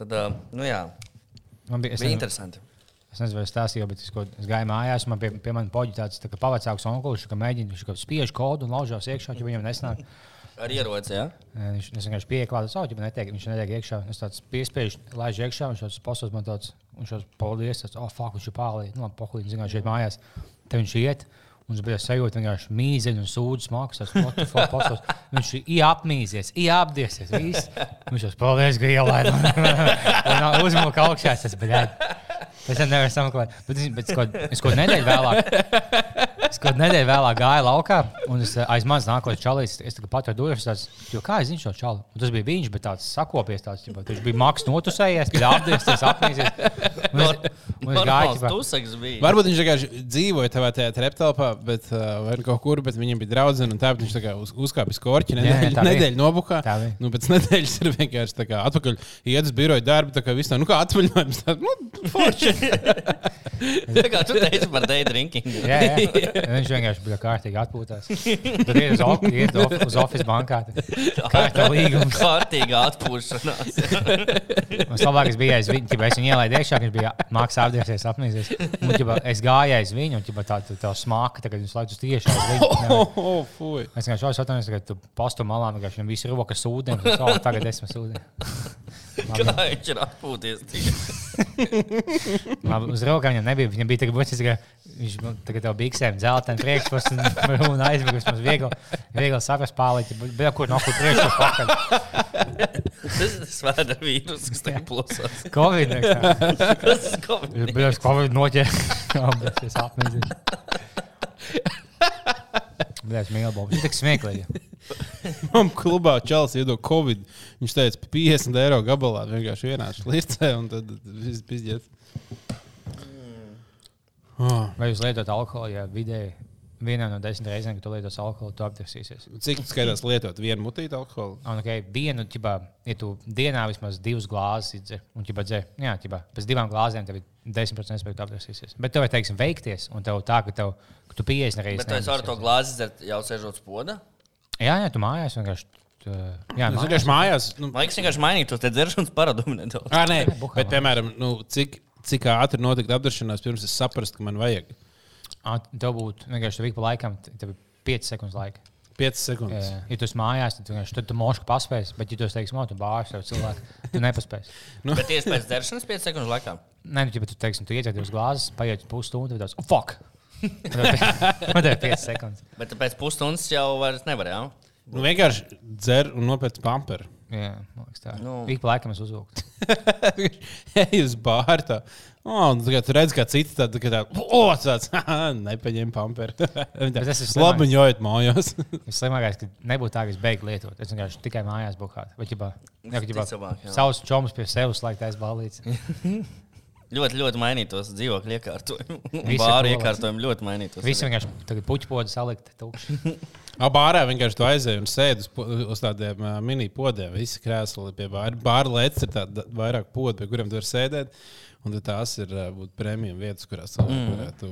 Tad, nu jā, Man bija, bija nezinu, interesanti. Es nezinu, vai es stāstīju, bet es, ko, es gāju mājās, un man pie, pie manis poģi tāds tā kā pavecāks onkulis, ka mēģina, viņš kaut spiež kodu un laužās iekšā, ja viņam nesnāk. Ar ieroci, jā. Eh, Viņš vienkārši pieklāta savu, ja netiek, viņš netiek iekšā. Es tāds piespiežu, laižu iekšā, viņš tāds posms man tāds, viņš tāds paldies, tāds, oh, fuck, viņš ir pārlī, nu, pohlīt, zinu, šeit mājās. Te viņš iet. Un es biju sajūta, vienkārši mīzeņu un sūdzes maksas. Viņš ir apmīzies, apdiesies. Viss. Viņš jau paldies, ka ielaidām. Un uzmuka augšā. Es biju. Es nevaru sameklēt. Bet, bet es kaut, nedēļu vēlāk. Es kaut nedēļu vēlāk gāju laukā, un es eh, aiz manis nākot čalīs. Es tikai patru durvis, tāds, jo kā es zinu šo čalu? Un tas bija viņš, bet tāds sakopies, tāds, viņš bija maks notusējies, apdiesies, apmīzies. Un es, tusaks bija. Varbūt viņš vienkārši dzīvoja tajā tajā treptelpā, bet uh, vai nu kaut kur, bet viņam bija draudzene, un tāpēc viņš tā kā uz, uzkāpa uz korķa. Jā, jā, Nedēļu, nedēļu nobukā. Nu, pēc nedēļas ir vienkārši tā kā atpakaļ iet uz biroju darbu, tā kā viss tā, nu kā atvaļinājums. Tā, nu, forši. Tā kā tu teici par day drinking. Jā, jā. Viņš vienkārši bija kārtīgi atpūtās. Tad iet uz, op- iet of- uz oficiālu bankā. Kā tā līgums? Kārtīga atpūšanās. Man labākais bija, ķipa, es viņu ielaidu iekšā, viņš bija mākslinieks apdiesies, apmīsies. Un, ķipa, es gāju aiz viņu, un ķipa, tā, tā, tā smaka, tagad viņš laikus tieši aiz viņu. Oh, oh. Es vienkārši atceros, ka tu postu malā vienkārši viņam visu rokas ūdeni. un es, "O, Tagad esmu ūdeni. Kā viņš ir atpūties? Labi, uz rokām viņam nebija. Viņam bija tikai buļbuļs, ka viņš tagad jau bija biksēm, dzelteni priekšpus un, un aizmiglis. Mums viegli, viegli saprast pārlīti. Bija kur no kur priekšpus pakaļ. Tas ir svēta vīrus, kas tagad plosās. Covid. Tas ir Covid. Uz Covid noķēra. Apmīļos. Bet es mīlu Bobu. Viņš tik smieklīgi. Man klubā čels iedod Covid. Viņš teica, 50 eiro gabalā vienkārši ienāca līdzē, un tad viss bija ģērbts. Oh. Vai jūs lietojat alkoholu, ja vidēji vienā no desmit reizēm, kad tu lietos alkoholu, tu aptirsīsies? Cik tu skaidrs lietot vienu mutītu alkoholu? Un, okay, vienu, ķibā, ja tu dienā vismaz divas glāzes izdzer, un ķibā, dzē, jā, ķibā, pēc divām glāzēm tev ir 10% iespēja, ka tu aptirsīsies. Bet tev ir, teiksim, veikties, un tev tā, ka, tev, ka tu 50 reizes. Bet tu ar to glāzi dzert jau sēžot spoda? Jā, jā, tu mājās vienkārši. Tu, jā, Es mājās. vienkārši mājās. Nu, Man liekas, vienkārši mainīt to te dzeršanas paradumu nedaudz. Ā, nē, bet, piemēram, nu, cik, cik ātri notika apgabšanās, pirms es saprastu, ka man vajag Tev būtu vienkārši ik pa laikam, tev ir 5 sekundes laika. 5 sekundes. Jā, ja tu esi mājās, tad, vienkārši- tad tu mošu paspēsi, bet, ja tu esi, teiksim, no, tu bāzi sev cilvēku, tu nepaspēsi. Bet tieši pēc dzeršanas 5 sekundes laikā. Nē, nu, ja tu, teiksim, tu iedzer divas glāzes, paiet pusstundu, tad tas ir oh, fuck! Man te ir 5 sekundes. Bet pēc pusstundas jau vairs nevarēja. Nu, vienkārši dzer un nopērc pamperu. Jā, man liekas, tā. Nu. Nu. Ik pa laikam es uzvilku. Ej uz bāru. Oh, tagad tu redz, kā citi tādi tā, oh, tāds nepaņem pamperu. tas ir Labi, un jājot mājās. Visslimākais, ka nebūtu tā, ka es beigtu lietot. Es vienkārši tikai mājās bukātu. Vai jā, ģibā, Ticamāk, jā. savus čomus pie sevis laikt aiz balīts. Ļoti, ļoti mainītos dzīvokļu iekārtojumu. Ir iekārtojumu ļoti mainītos. Visi vienkārši tagad puķpodu salikt tukši. Abārā vienkārši tu aizēji un sēdi uz, uz tādiem uh, mini podiem. Visi krēsli pie bāra. Bāra lietas ir tāda vairāk podu, pie kuriem tu vari sēdēt. Un tās ir uh, būt prēmijas vietas, kurās cilvēki mm. varētu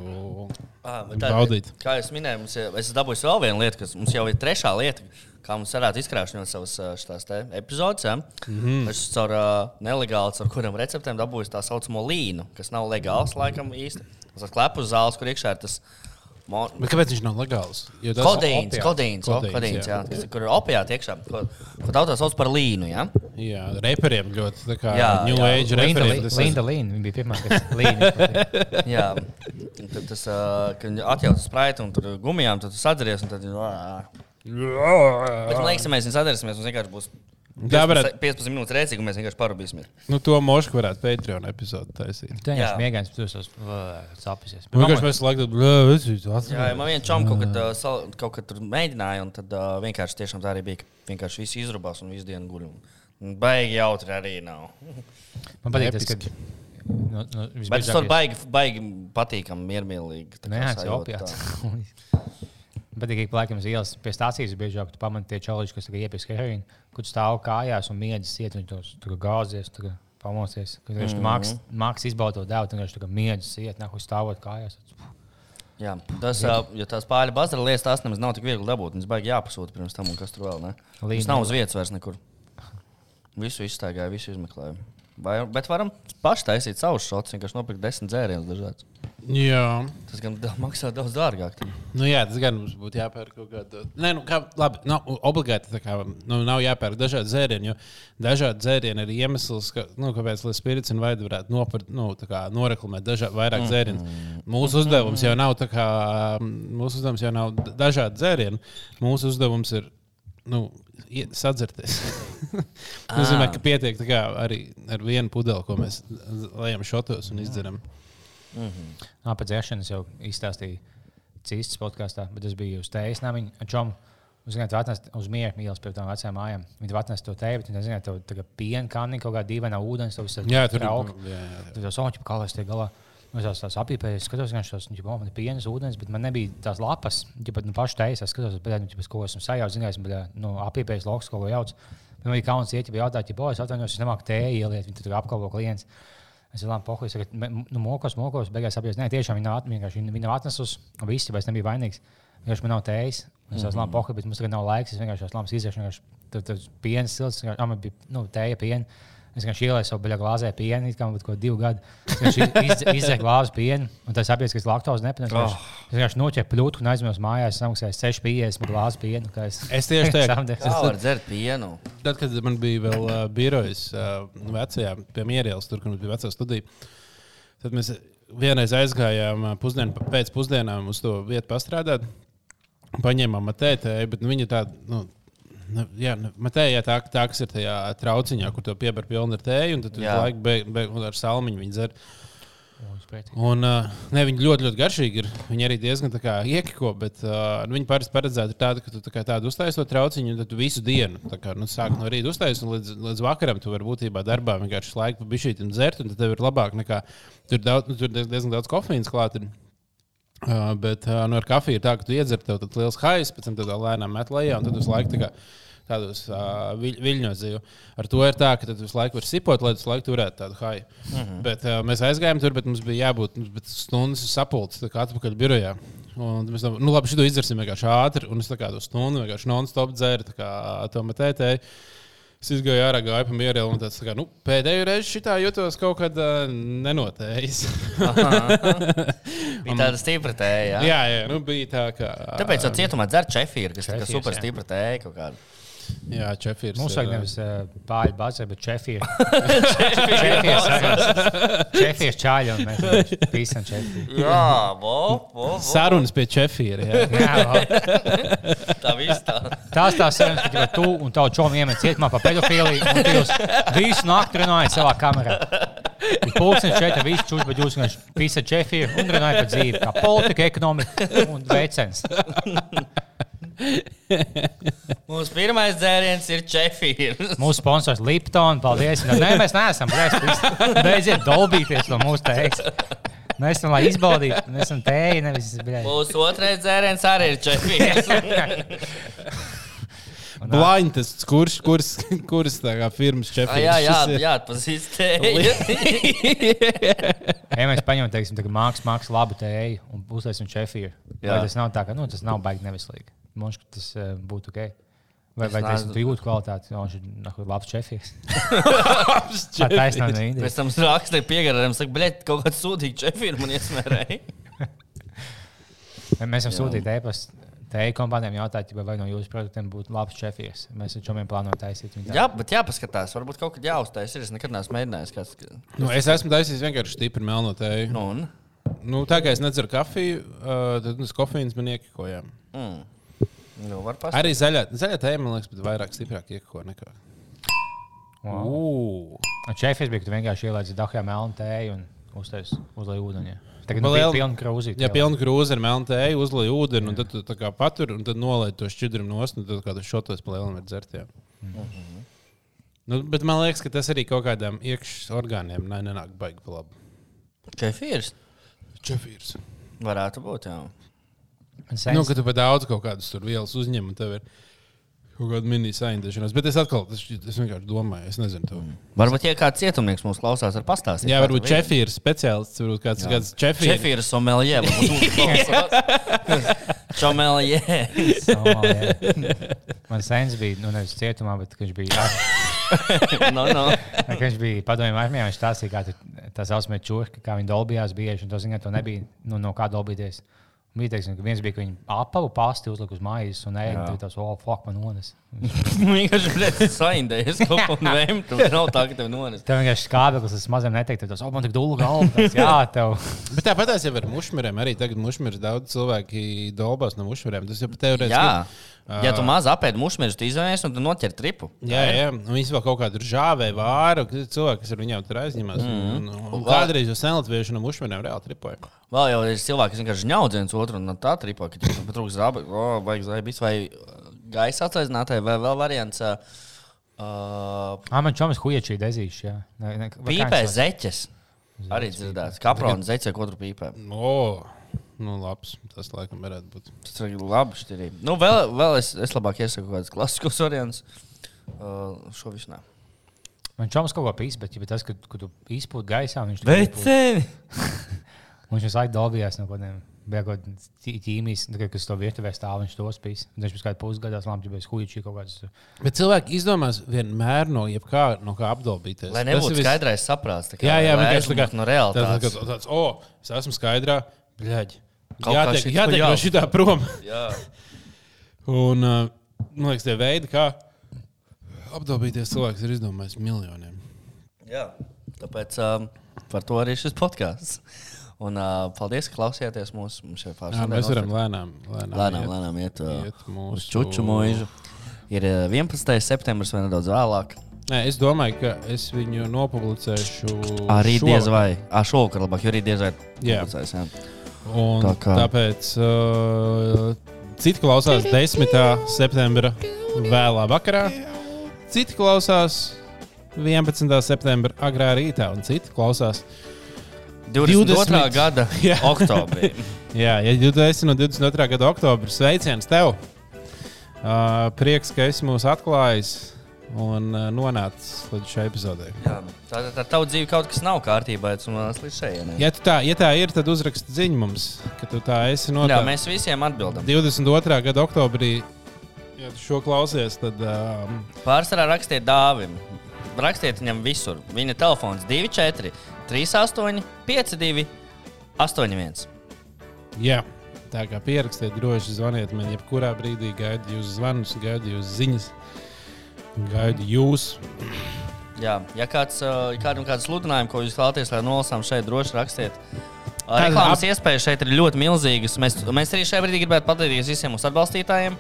Ah, bet tā, baudīt. Kā jau minēju, mums ir, es dabūju vēl vienu lietu, kas mums jau ir trešā lieta, kā mums varētu izkrāšņot savas šitās te epizodes. Ja? Mm -hmm. Es caur uh, nelegāli, caur kuriem receptēm dabūju tā saucamo līnu, kas nav legāls laikam īsti. Tas ir klepus zāles, kur iekšā ir tas. Mo... Bet kāpēc viņš nav legāls? Kodīns, kodīns, Kodīns, kodīns, jā. jā. Kas, kur ir opiāti iekšā, ko, ko tautā sauc par līnu. Ja? Jā, reperiem ļoti tā kā Jā, New jā. Age Linda, reperiem. Tas Linda Līna. Viņa bija pirmā, kas līnija. Jā, tad tas uh, atjautas spraitu un tur gumijām, tad tu sadzeries. un Tad. Bet man liekas, ja mēs viņu sadarīsimies, mums vienkārši būs Tā 15, varētu, 15 minūtes rēcīgi, un mēs vienkārši parūpīsimies. nu, to mošu varētu Patreon epizodi taisīt. Tu Jā. vienkārši mēģināji, tu tos sapisies. Vienkārši mēs laikam, tas ir tas. Jā, ja man viens čom kaut kad, uh, sal, kaut kad tur mēģināja, un tad uh, vienkārši tiešām tā arī bija. ka Vienkārši viss izrubās un visu dienu guļ. un Baigi jautri arī nav. Man patīk tas, ka. Nu, nu, Bet tas tur baigi, baigi patīkami, miermīlīgi. tā kā Nē, tas ir sajūta Bet tikai laikam uz ielas pie stācijas biežāk tu pamani tie čauliņi, kas iepiesk heroīnu, kur tu stāv kājās un miedzas iet, viņi tos gāzies, tur pamosies. Kad viņš Mhm. māks, māks izbaudot devu, tad viņš tur miedzas iet, nāk uz stāvot kājās. Jā, tas, jo tās pāļu bazara lietas, tās nemaz nav tik viegli dabūt. Viņas baigi jāpasūta pirms tam, un kas tur vēl ne. Tas nav uz vietas vairs nekur. Visu iztaigāju, visu izmeklēju. Vai, bet varam paši taisīt savus šotus, vienkārši nopirkt desmit dzērienus dažādus. Jā. Tas gan maksā daudz dārgāk. tad. Nu, jā, tas gan mums būtu jāpērk kaut kāda. Nē, nu, kā, labi, nav obligāti tā kā, nu, nav jāpērk dažādi dzērieni, jo dažādi dzērieni ir iemesls, ka, nu, kāpēc lai spirits un vaidi varētu nopirkt, nu, tā kā noreklamēt dažādi vairāk mm. dzērienus. Mūsu uzdevums jau nav tā kā, mūsu uzdevums jau nav dažādi dzērieni. Mūsu uzdevums ir, nu, ie- sadzerties. Tas nozīmē, ka pietiek arī ar vienu pudeli, ko mēs lejam šotos un izdzeram. Nā, pēc dzēšanas jau izstāstīju cīstas podkāstā, bet es biju uz teijas namiņu čomu. Jūs zināt, atnest uz mieru mīlestības pie tām vecām mājām. Viņi atnesa to teju, bet viņi nezināja, tev tā piena kanī kaut kā dīvaina ūdens, trauka. ir. Jā, jā. Tur jau soņķi kā lai tiek galā. Es tās, tās apīpēju, skatos, ka tas ir man pienas ūdens, bet man nebija tās lapas. Ja pat nu, pašu teijas, es skatos, bet nu, ko esmu sajaucis, zinājis, bet nu, apīpējis loks, ko jauc. Bet man bija kauns iet, ja jautāt, ja bojas atvainojos, es nemāku tēju ieliet, viņi tur apkalpo klients. Es jau labi pohuļu, ka nu, mokos, mokos, beigās apjūs. Nē, tiešām viņa vienkārši viņa- atnesusi, un visi, bet es nebiju vainīgs. Vienkārši man nav tējas. Es jau labi pohuļu, bet mums tagad nav laiks. Es vienkārši esmu iziešu, vienkārši tur piens silts, man bija nu, tēja piena. Es vienkārši ielēju savu beļā glāzē pienu, kā būtu kaut divi gadi. Es vienkārši izdzēru glāzi pienu, un tas apjūs, ka es laktozi nepanesu. Oh. Es vienkārši noķēru plūtu un aizmirsu mājās, samaksāju 6,50 par glāzi pienu. Es, Es tieši tā Samdies. Kā var dzert pienu? Tad, kad man bija vēl uh, birojas uh, vecajā, pie Mierielas, tur, kur mums bija vecā studija, tad mēs vienreiz aizgājām uh, pusdien, pēc pusdienām uz to vietu pastrādāt. Paņēmām matētēju, bet nu, viņa tāda. Nu, Nu, jā, nu, matējā tā, tā, kas ir tajā trauciņā, kur to piebar pilnu ar tēju, un tad tur Jā. laiku be, be, un ar salmiņu viņi dzer. Un, uh, ne, viņi ļoti, ļoti garšīgi ir. Viņi arī diezgan tā kā iekiko, bet uh, viņi parasti paredzēti ir tādi, ka tu tā tādu uztaisīji to trauciņu, un tad tu visu dienu, tā kā nu, sāk no rīta uztaisīt, un līdz, līdz vakaram tu vari būtībā darbā vienkārši laiku pa bišķīt un dzert, un tad tev ir labāk nekā tur, daudz, nu, tur diez- diezgan daudz kofīnas klāt. Uh, bet uh, nu, ar kafiju ir tā, ka tu iedzer tev liels haiss, pēc tam tā lēnām met lejā, un tad visu laiku tā tādos uh, viļ, viļņos dzīvo. Ar to ir tā, ka tu visu laiku vari sipot, lai tu visu laiku turētu tādu haisu. Mm -hmm. Bet uh, mēs aizgājām tur, bet mums bija jābūt mums bija stundas sapulces tā kā atpakaļ birojā. Un mēs tam, nu labi, šito izdarīsim vienkārši ātri, un es tā kā to stundu vienkārši non-stop dzēru, tā kā to matētēju. Es izgāju ārā, gāju pa mieru, un tā kā, nu, pēdējo reizi šitā jutos kaut kad uh, nenotējis. Bija tāda stipra tēja. jā, jā, nu bija tā, ka. Tāpēc jau cietumā dzer čefīru, kas ir super stipra tēja kaut kāda. Jā, Čefīrs. Mums vajag nevis uh, pāri bāzē, bet čefīri. Čefīrs čāļi un mēs visam čefīri. Jā, vo, vo, vo. Sarunas pie Čefīra. Jā. Jā. Tā viss tā. tās tās sarunas, ka tu un tavu čomu iemet cietumā par pedofīliju, un tu jūs visu nakti runājat savā kamerā. Ir pulkstenis četri, visi čūši, bet jūs vienkārši visi čefīri un runājat par dzīvi, kā politika, ekonomika un veicens. Mūsu pirmais dzēriens ir čefīrs. Mūsu sponsors Lipton, paldies. viņam. Nē, mēs neesam. Beidziet, beidziet dolbīties no mūsu tējas. Mēs esam, lai izbaudītu, mēs esam tēji, nevis bļaļ. Mūsu otrais dzēriens arī ir čefīrs. Blind tests, kurš, kurš, kurš tā kā firmas Čefīrs? jā, jā, jā, atpazīst tēju. Ja mēs paņemam, teiksim, tādu mākslas, mākslas labu tēju un uztaisām čefīru, vai Jā. tas nav tā, ka nu, tas nav baigi nevislīgi. Mums tas uh, būtu ok. Vai, vai tas neesmu- ir jūtas kvalitāte, jo viņš ir labs čefīrs? Tā taisnība no Indijas. Pēc tam rakstīja piegarām, saka, bļet, kaut kāds sūdīgs čefīrs man iesmērēja. Mēs esam Jā. sūtīti e-pastu tēju kompānijām jautāt, vai no jūsu produktiem būtu labs čefīrs. Mēs ar čomiem plānojam taisīt. Jā, bet jāpaskatās, varbūt kaut kad jāuztais. Es nekad neesmu mēģinājis. Kāds... Nu, es esmu taisījis vienkārši stipri melno tēju. Nu, un? Nu, tā kā es nedzeru kafiju, uh, tad tas kofīns man iekikoja. Mm. Nu. Arī zaļā, zaļā tēja, man liekas, bet vairāk stiprāk iekiko nekā. Wow. Čefīrs bija, ka tu vienkārši ielaidzi dahjā melnu tēju un uztais uzlai ūdeni. jā. Tagad Vēl nu, liela- pilna krūzīte. Ja pilna krūze ar melnu tēju, uzlīja ūdeni, un tad tu tā kā patur, un tad nolaid to šķidrumu nost, un tad kā tu šotos pa lielam var dzert. Jā. Nu, bet man liekas, ka tas arī kaut kādām iekšā orgāniem ne, nenāk baigi pa labi. Čefīrs Čefīrs. varētu būt. Jā. Nu, ka tu pat daudz kaut kādas tur vielas uzņem, un tev ir kaut kāda mini-saindēšanās. Bet es atkal, es, es vienkārši domāju, es nezinu. To. Varbūt, ja kāds cietumnieks mums klausās, var pastāstīt. Jā, varbūt tev ir. Speciālists, varbūt kāds, Jā. kāds Čefīrs. Čefīrs someljē. Čomeljē. Somālijā. Man sens bija, nu, nevis cietumā, bet viņš bija. no, no. Viņš bija padomju armijā, viņš stāstīja, kā tur tā saucamie čūski, kā viņi dolbījās bieži, un to ziņā to nebija, nu, no kā dolbīties. Bija, teiksim, ka viens bija, ka viņi apavu pasti uzlika uz mājas, un ēda tur tās, oh, fuck, man nones. Vienkārši redzēt, saindējies kaut ko un vēmt. Tur nav tā, ka tev nones. Tev vienkārši skābeklis, tas mazam neteikt, tas, oh, man tik dūlu galva, tas, jā, tev. Bet tāpat jau ar mušmiriem arī tagad mušmirs daudz cilvēki dolbās no mušmiriem. Tas jau pat teorētiski. Jā. Ja tu maz apēdi mušmēžu, tad izvēlējies un tu noķer tripu. Jā, jā. Un viņas vēl kaut kādu žāvēju vāru, kad cilvēki, kas ar viņiem tur aizņemās. Mm. Un, un, un kādreiz jau senlatviešu no mušmiriem reāli tripoja. Vēl jau ir cilvēki, kas vienkārši ņaudzē viens otru un no tā tripo, ka tur trūks zāba, oh, vajag zābis vai gaisa atsaizinātāji vai vēl variants. Uh, man čomas huiečī dezīši, jā. Ne, ne, pīpē zeķes. Arī dzirdēts. Kaprona zeķe, ko tur pīpē. O, nu, labs. Tas laikam varētu būt. Tas ir labi. šķirī. Nu, vēl, vēl es, es labāk iesaku kaut kādus klasiskus variantus. Uh, šo visu nē. Man čomas kaut ko pīs, bet ja tas, kad, kad tu izpūti gaisā, viņš izpūt. Un viņš visu laiku dolbījās no kaut kādiem. Bija kaut kāds ķīmijas, kas to virtuvē stāv, viņš tos pīs. Un Viņš kaut kādā pusgadā, labi, bija huiečī kaut kāds. Bet cilvēki izdomās vienmēr no jebkā, no kā apdalbīties. Lai Tas nebūtu ir viss- skaidrais saprāts. tā kā, Jā, jā, vienkārši tā kā no tāds, realitātes. tāds, tāds, o, es esmu skaidrā. Bļaģ. Kaut kā Jātiek, jātiek jā. no šitā prom. Jā. Un, uh, man liekas, tie veidi, kā apdalīties, cilvēks ir izdomājis miljoniem. Jā. Tāpēc um, par to arī šis podkāsts. Un uh, paldies, ka klausījāties mūsu. Jā, mēs varam lēnām, lēnām, lēnām, iet, lēnām iet, uh, iet mūsu uz čuču mūžu. Ir uh, 11. septembris vai nedaudz vēlāk. Nē, es domāju, ka es viņu nopublicēšu. Arī diez vai. Ah, šovakar labāk, jo arī diez vai. Jā. jā. Un Tā kā- tāpēc uh, citi klausās 10. septembra vēlā vakarā, citi klausās 11. septembra agrā rītā, un citi klausās. 22. 20. gada Jā. oktobrī. Jā, ja tu esi no 22. gada oktobra, sveiciens tev! Uh, prieks, ka esi mūs atklājis un uh, nonācis līdz šai epizodei. Jā. Tā tā- tā tava dzīve kaut kas nav kārtībā, un tas līdz šeit. Ja, tā, ja tā ir, tad uzraksti ziņu mums, ka tu tā esi Jā, nonācis. mēs visiem atbildam. 22. gada oktobrī, ja tu šo klausies, tad um, Pārsvarā rakstiet dāvim. Rakstiet viņam visur. Viņa telefons 24, 38, 52, 81. jā, tā kā pierakstiet, droši zvaniet man, jebkurā brīdī gaidu jūs zvanus, gaidu jūs ziņas, gaidu jūs. Jā, ja kāds, uh, kādam kāds sludinājums, ko jūs vēlaties, lai nolasām šeit, droši rakstiet. Reklāmas ap- iespējas šeit ir ļoti milzīgas. Mēs, mēs arī šajā brīdī gribētu pateikties visiem mūsu atbalstītājiem.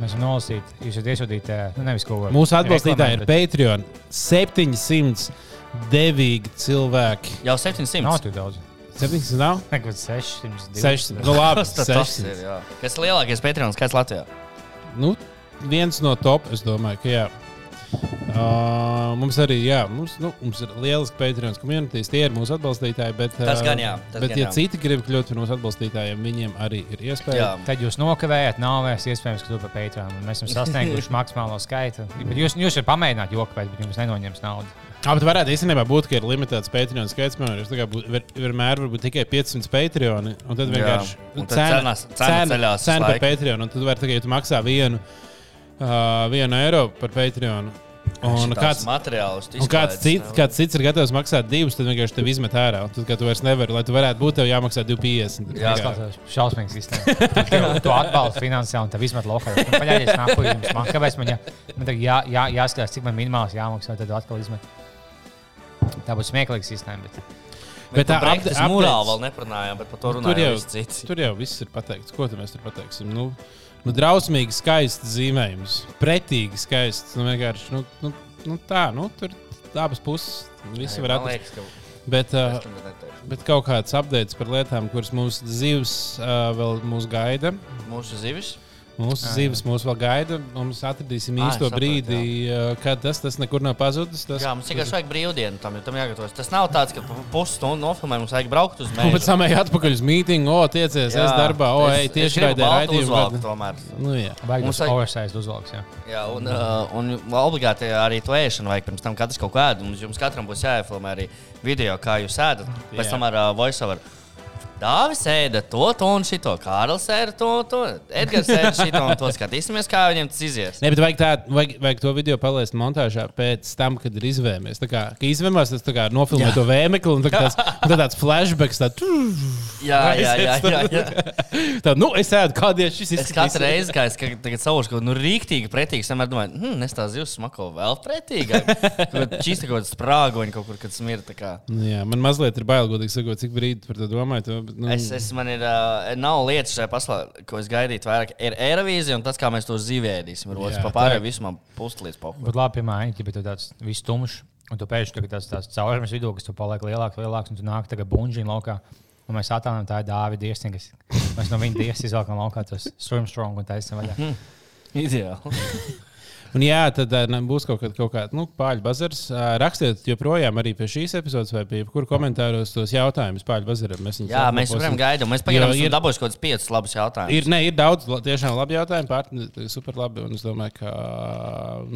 Mēs varam nolasīt, jūs esat iesūtīt, eh, nu, nevis ko. Mūsu atbalstītāji ir Patreon 700 devīgi cilvēki. Jau 700. Nav tik daudz. 700 nav? Nekad 600. 600. Nu, labi, Tas, tas ir, 600. jā. Kas ir lielākais Patreon skaits Latvijā? Nu, viens no top, es domāju, ka jā. Uh, mums arī jā, mums, nu, mums ir lieliski Patreon komunitīs. Tie ir mūsu atbalstītāji. Bet, Tas ā, gan jā, tas bet gan ja jā. citi grib kļūt par mūsu atbalstītājiem, viņiem arī ir iespēja. Jā. Tad jūs nokavējat, nav vairs iespējams, ka tu pa Patreon. un Mēs esam sasnieguši maksimālo skaitu. Bet jūs, jūs varat pamēģināt jokot, bet jums nenoņems naudu. Jā, bet varētu īstenībā būt, ka ir limitēts Patreon skaits. Piemēram, vienmēr var būt tikai 500 Patreon. Un tad Jā. vienkārši Un tad cenas- cena cena visu par. Patreon. Un tad var tikai, ja tu maksā vienu, uh, vienu eiro par Patreon. Un kāds, materiāls? Un kāds cits, kāds cits ir gatavs maksāt divus, tad vienkārši tev izmet ārā. Un Tad, kad tu vairs nevari, lai tu varētu būt, tev jāmaksā 2,50. Jā, Tas ir šausmīgs sistēma. Tu atbalsti finansiāli un tev izmet lokā. Paļājies, nāku jums. Man, kāpēc man jā, man jā, jā, jāskatās, cik man minimāls jāmaksā, tad atkal izmet. Tā būs smieklīga sistēma. Bet... Bet tā tā upda- apgādājuma mūrā updates- vēl neparunājām, bet par to Tur runājām jau, visi citi. tur jau viss ir pateikts. Ko mēs tur pateiksim? Nu, nu, drausmīgi skaists zīmējums, pretīgi skaists. Nu, vienkārši, nu, nu, nu, tā, nu, tur abas puses visi var atrast. Bet, uh, bet kaut kāds updates par lietām, kuras mūsu zivs uh, vēl mūs gaida. Mūsu zivis. Mūsu Jā, jā. zivs mūs vēl gaida. Mēs atradīsim Ā, es īsto sapratu, brīdi, uh, kad tas, tas nekur nav pazudis. Tas, Jā, mums vienkārši vajag brīvdienu tam, jo tam jāgatavojas. Tas nav tāds, ka pusstundu nofilmē mums vajag braukt uz Un pēc mēnesi. tam ej atpakaļ uz mītīnu, o, tiecies, es darbā, o, ej, tieši raidē raidījumu. Tomēr. Nu, jā. Vajag Mums vajag- oversized uzvalks. Jā. Jā, un, uh, un obligāti arī to ēšanu vajag pirms tam, katrs kaut kādu. Mums jums katram būs jāiefilmē arī video, kā jūs ēdat. Pēc Jā. tam ar uh, voiceover. Dāvis ēda to, to un šito, Kārlis ēda to, to, Edgars ēda šito un to. Skatīsimies, kā viņam tas izies. Nē, bet vajag, tā, vajag, vajag to video palaist montāžā pēc tam, kad ir izvēmies. Tā kā izvēmās, tas tā kā nofilmē Jā. to vēmekli un tā kā tāds, un tad tāds flashbacks. Tā, Jā, jā, jā. jā, jā. tā, nu, es ēdu, kādēļ šis Es katru reizi, kad es ka- tagad savušu kaut ko nu, rīktīgi pretīgu, es vienmēr domāju, hm, es tā zivs smako vēl pretīgāk. Šīs kaut kādas sprāgoņi kaut kur, kad smirta. tā kā. Nu, jā, man mazliet ir bail, godīgi sakot, cik brīdi par to domāju. Nu, Es, es man ir, uh, nav lietas šajā pasaulē, ko es gaidītu vairāk. Ir Eirovīzija un tas, kā mēs to zivēdīsim. Rodas pa visu man pustlīdz populāri. Bet labi, piemēram, ja tu tāds viss tumšs, un tu pēkšņi tagad tāds, tāds caurums vidū, kas tu paliek lielāks, lielāks, un tu nāk tagad bunžīna laukā. Un mēs attēlojam tā Dāvida diesiņu, kas mēs no viņa diesa izvelkam laukā tos swimstrong un taisam vaļā. Ideāli. Un jā, tad ne, būs kaut kāda, kaut kāda nu, pāļu bazars. Ā, Rakstiet joprojām arī pie šīs epizodes vai pie kura komentāros tos jautājumus pāļu bazaram. Mēs Jā, mēs joprojām gaidām. Mēs pagaidām esam dabūjuši kaut kādus piecus labus jautājumus. Ir, ne, ir daudz tiešām labi jautājumi, pār, super labi. Un es domāju, ka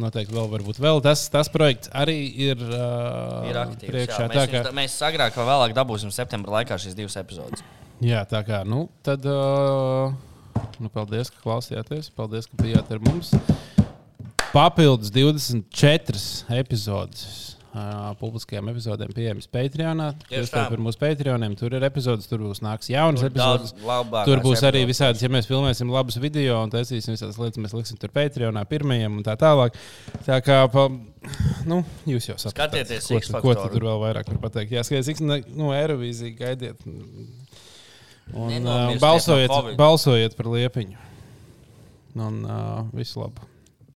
noteikti vēl, varbūt vēl tas, tas projekts arī ir, uh, Ir aktīvs. priekšā. Jā, Tā mēs, kā, viņus- mēs agrāk vai vēlāk dabūsim septembrī laikā šīs divas epizodes. jā, tā kā, nu, tad, uh, nu, paldies, ka klausījāties. Paldies, ka bijāt ar mums. Papildus 24 epizodes. Uh, publiskajām epizodēm pieejamas Patreon. Jūs tā. par mūsu Patreoniem tur ir epizodes, tur būs nāks jaunas epizodes. Daudz labāk. Tur būs arī visādas, ja mēs filmēsim labus video un taisīsim visādas lietas, mēs liksim tur Patreonā pirmajam un tā tālāk. Tā kā, pa, nu, jūs jau saprotat, Skatieties ko, tu- ko tu tur vēl vairāk var pateikt. Jā, skaties, nu, Eirovīzija gaidiet. Un uh, balsojiet, balsojiet par liepiņu. Un uh, visu labu!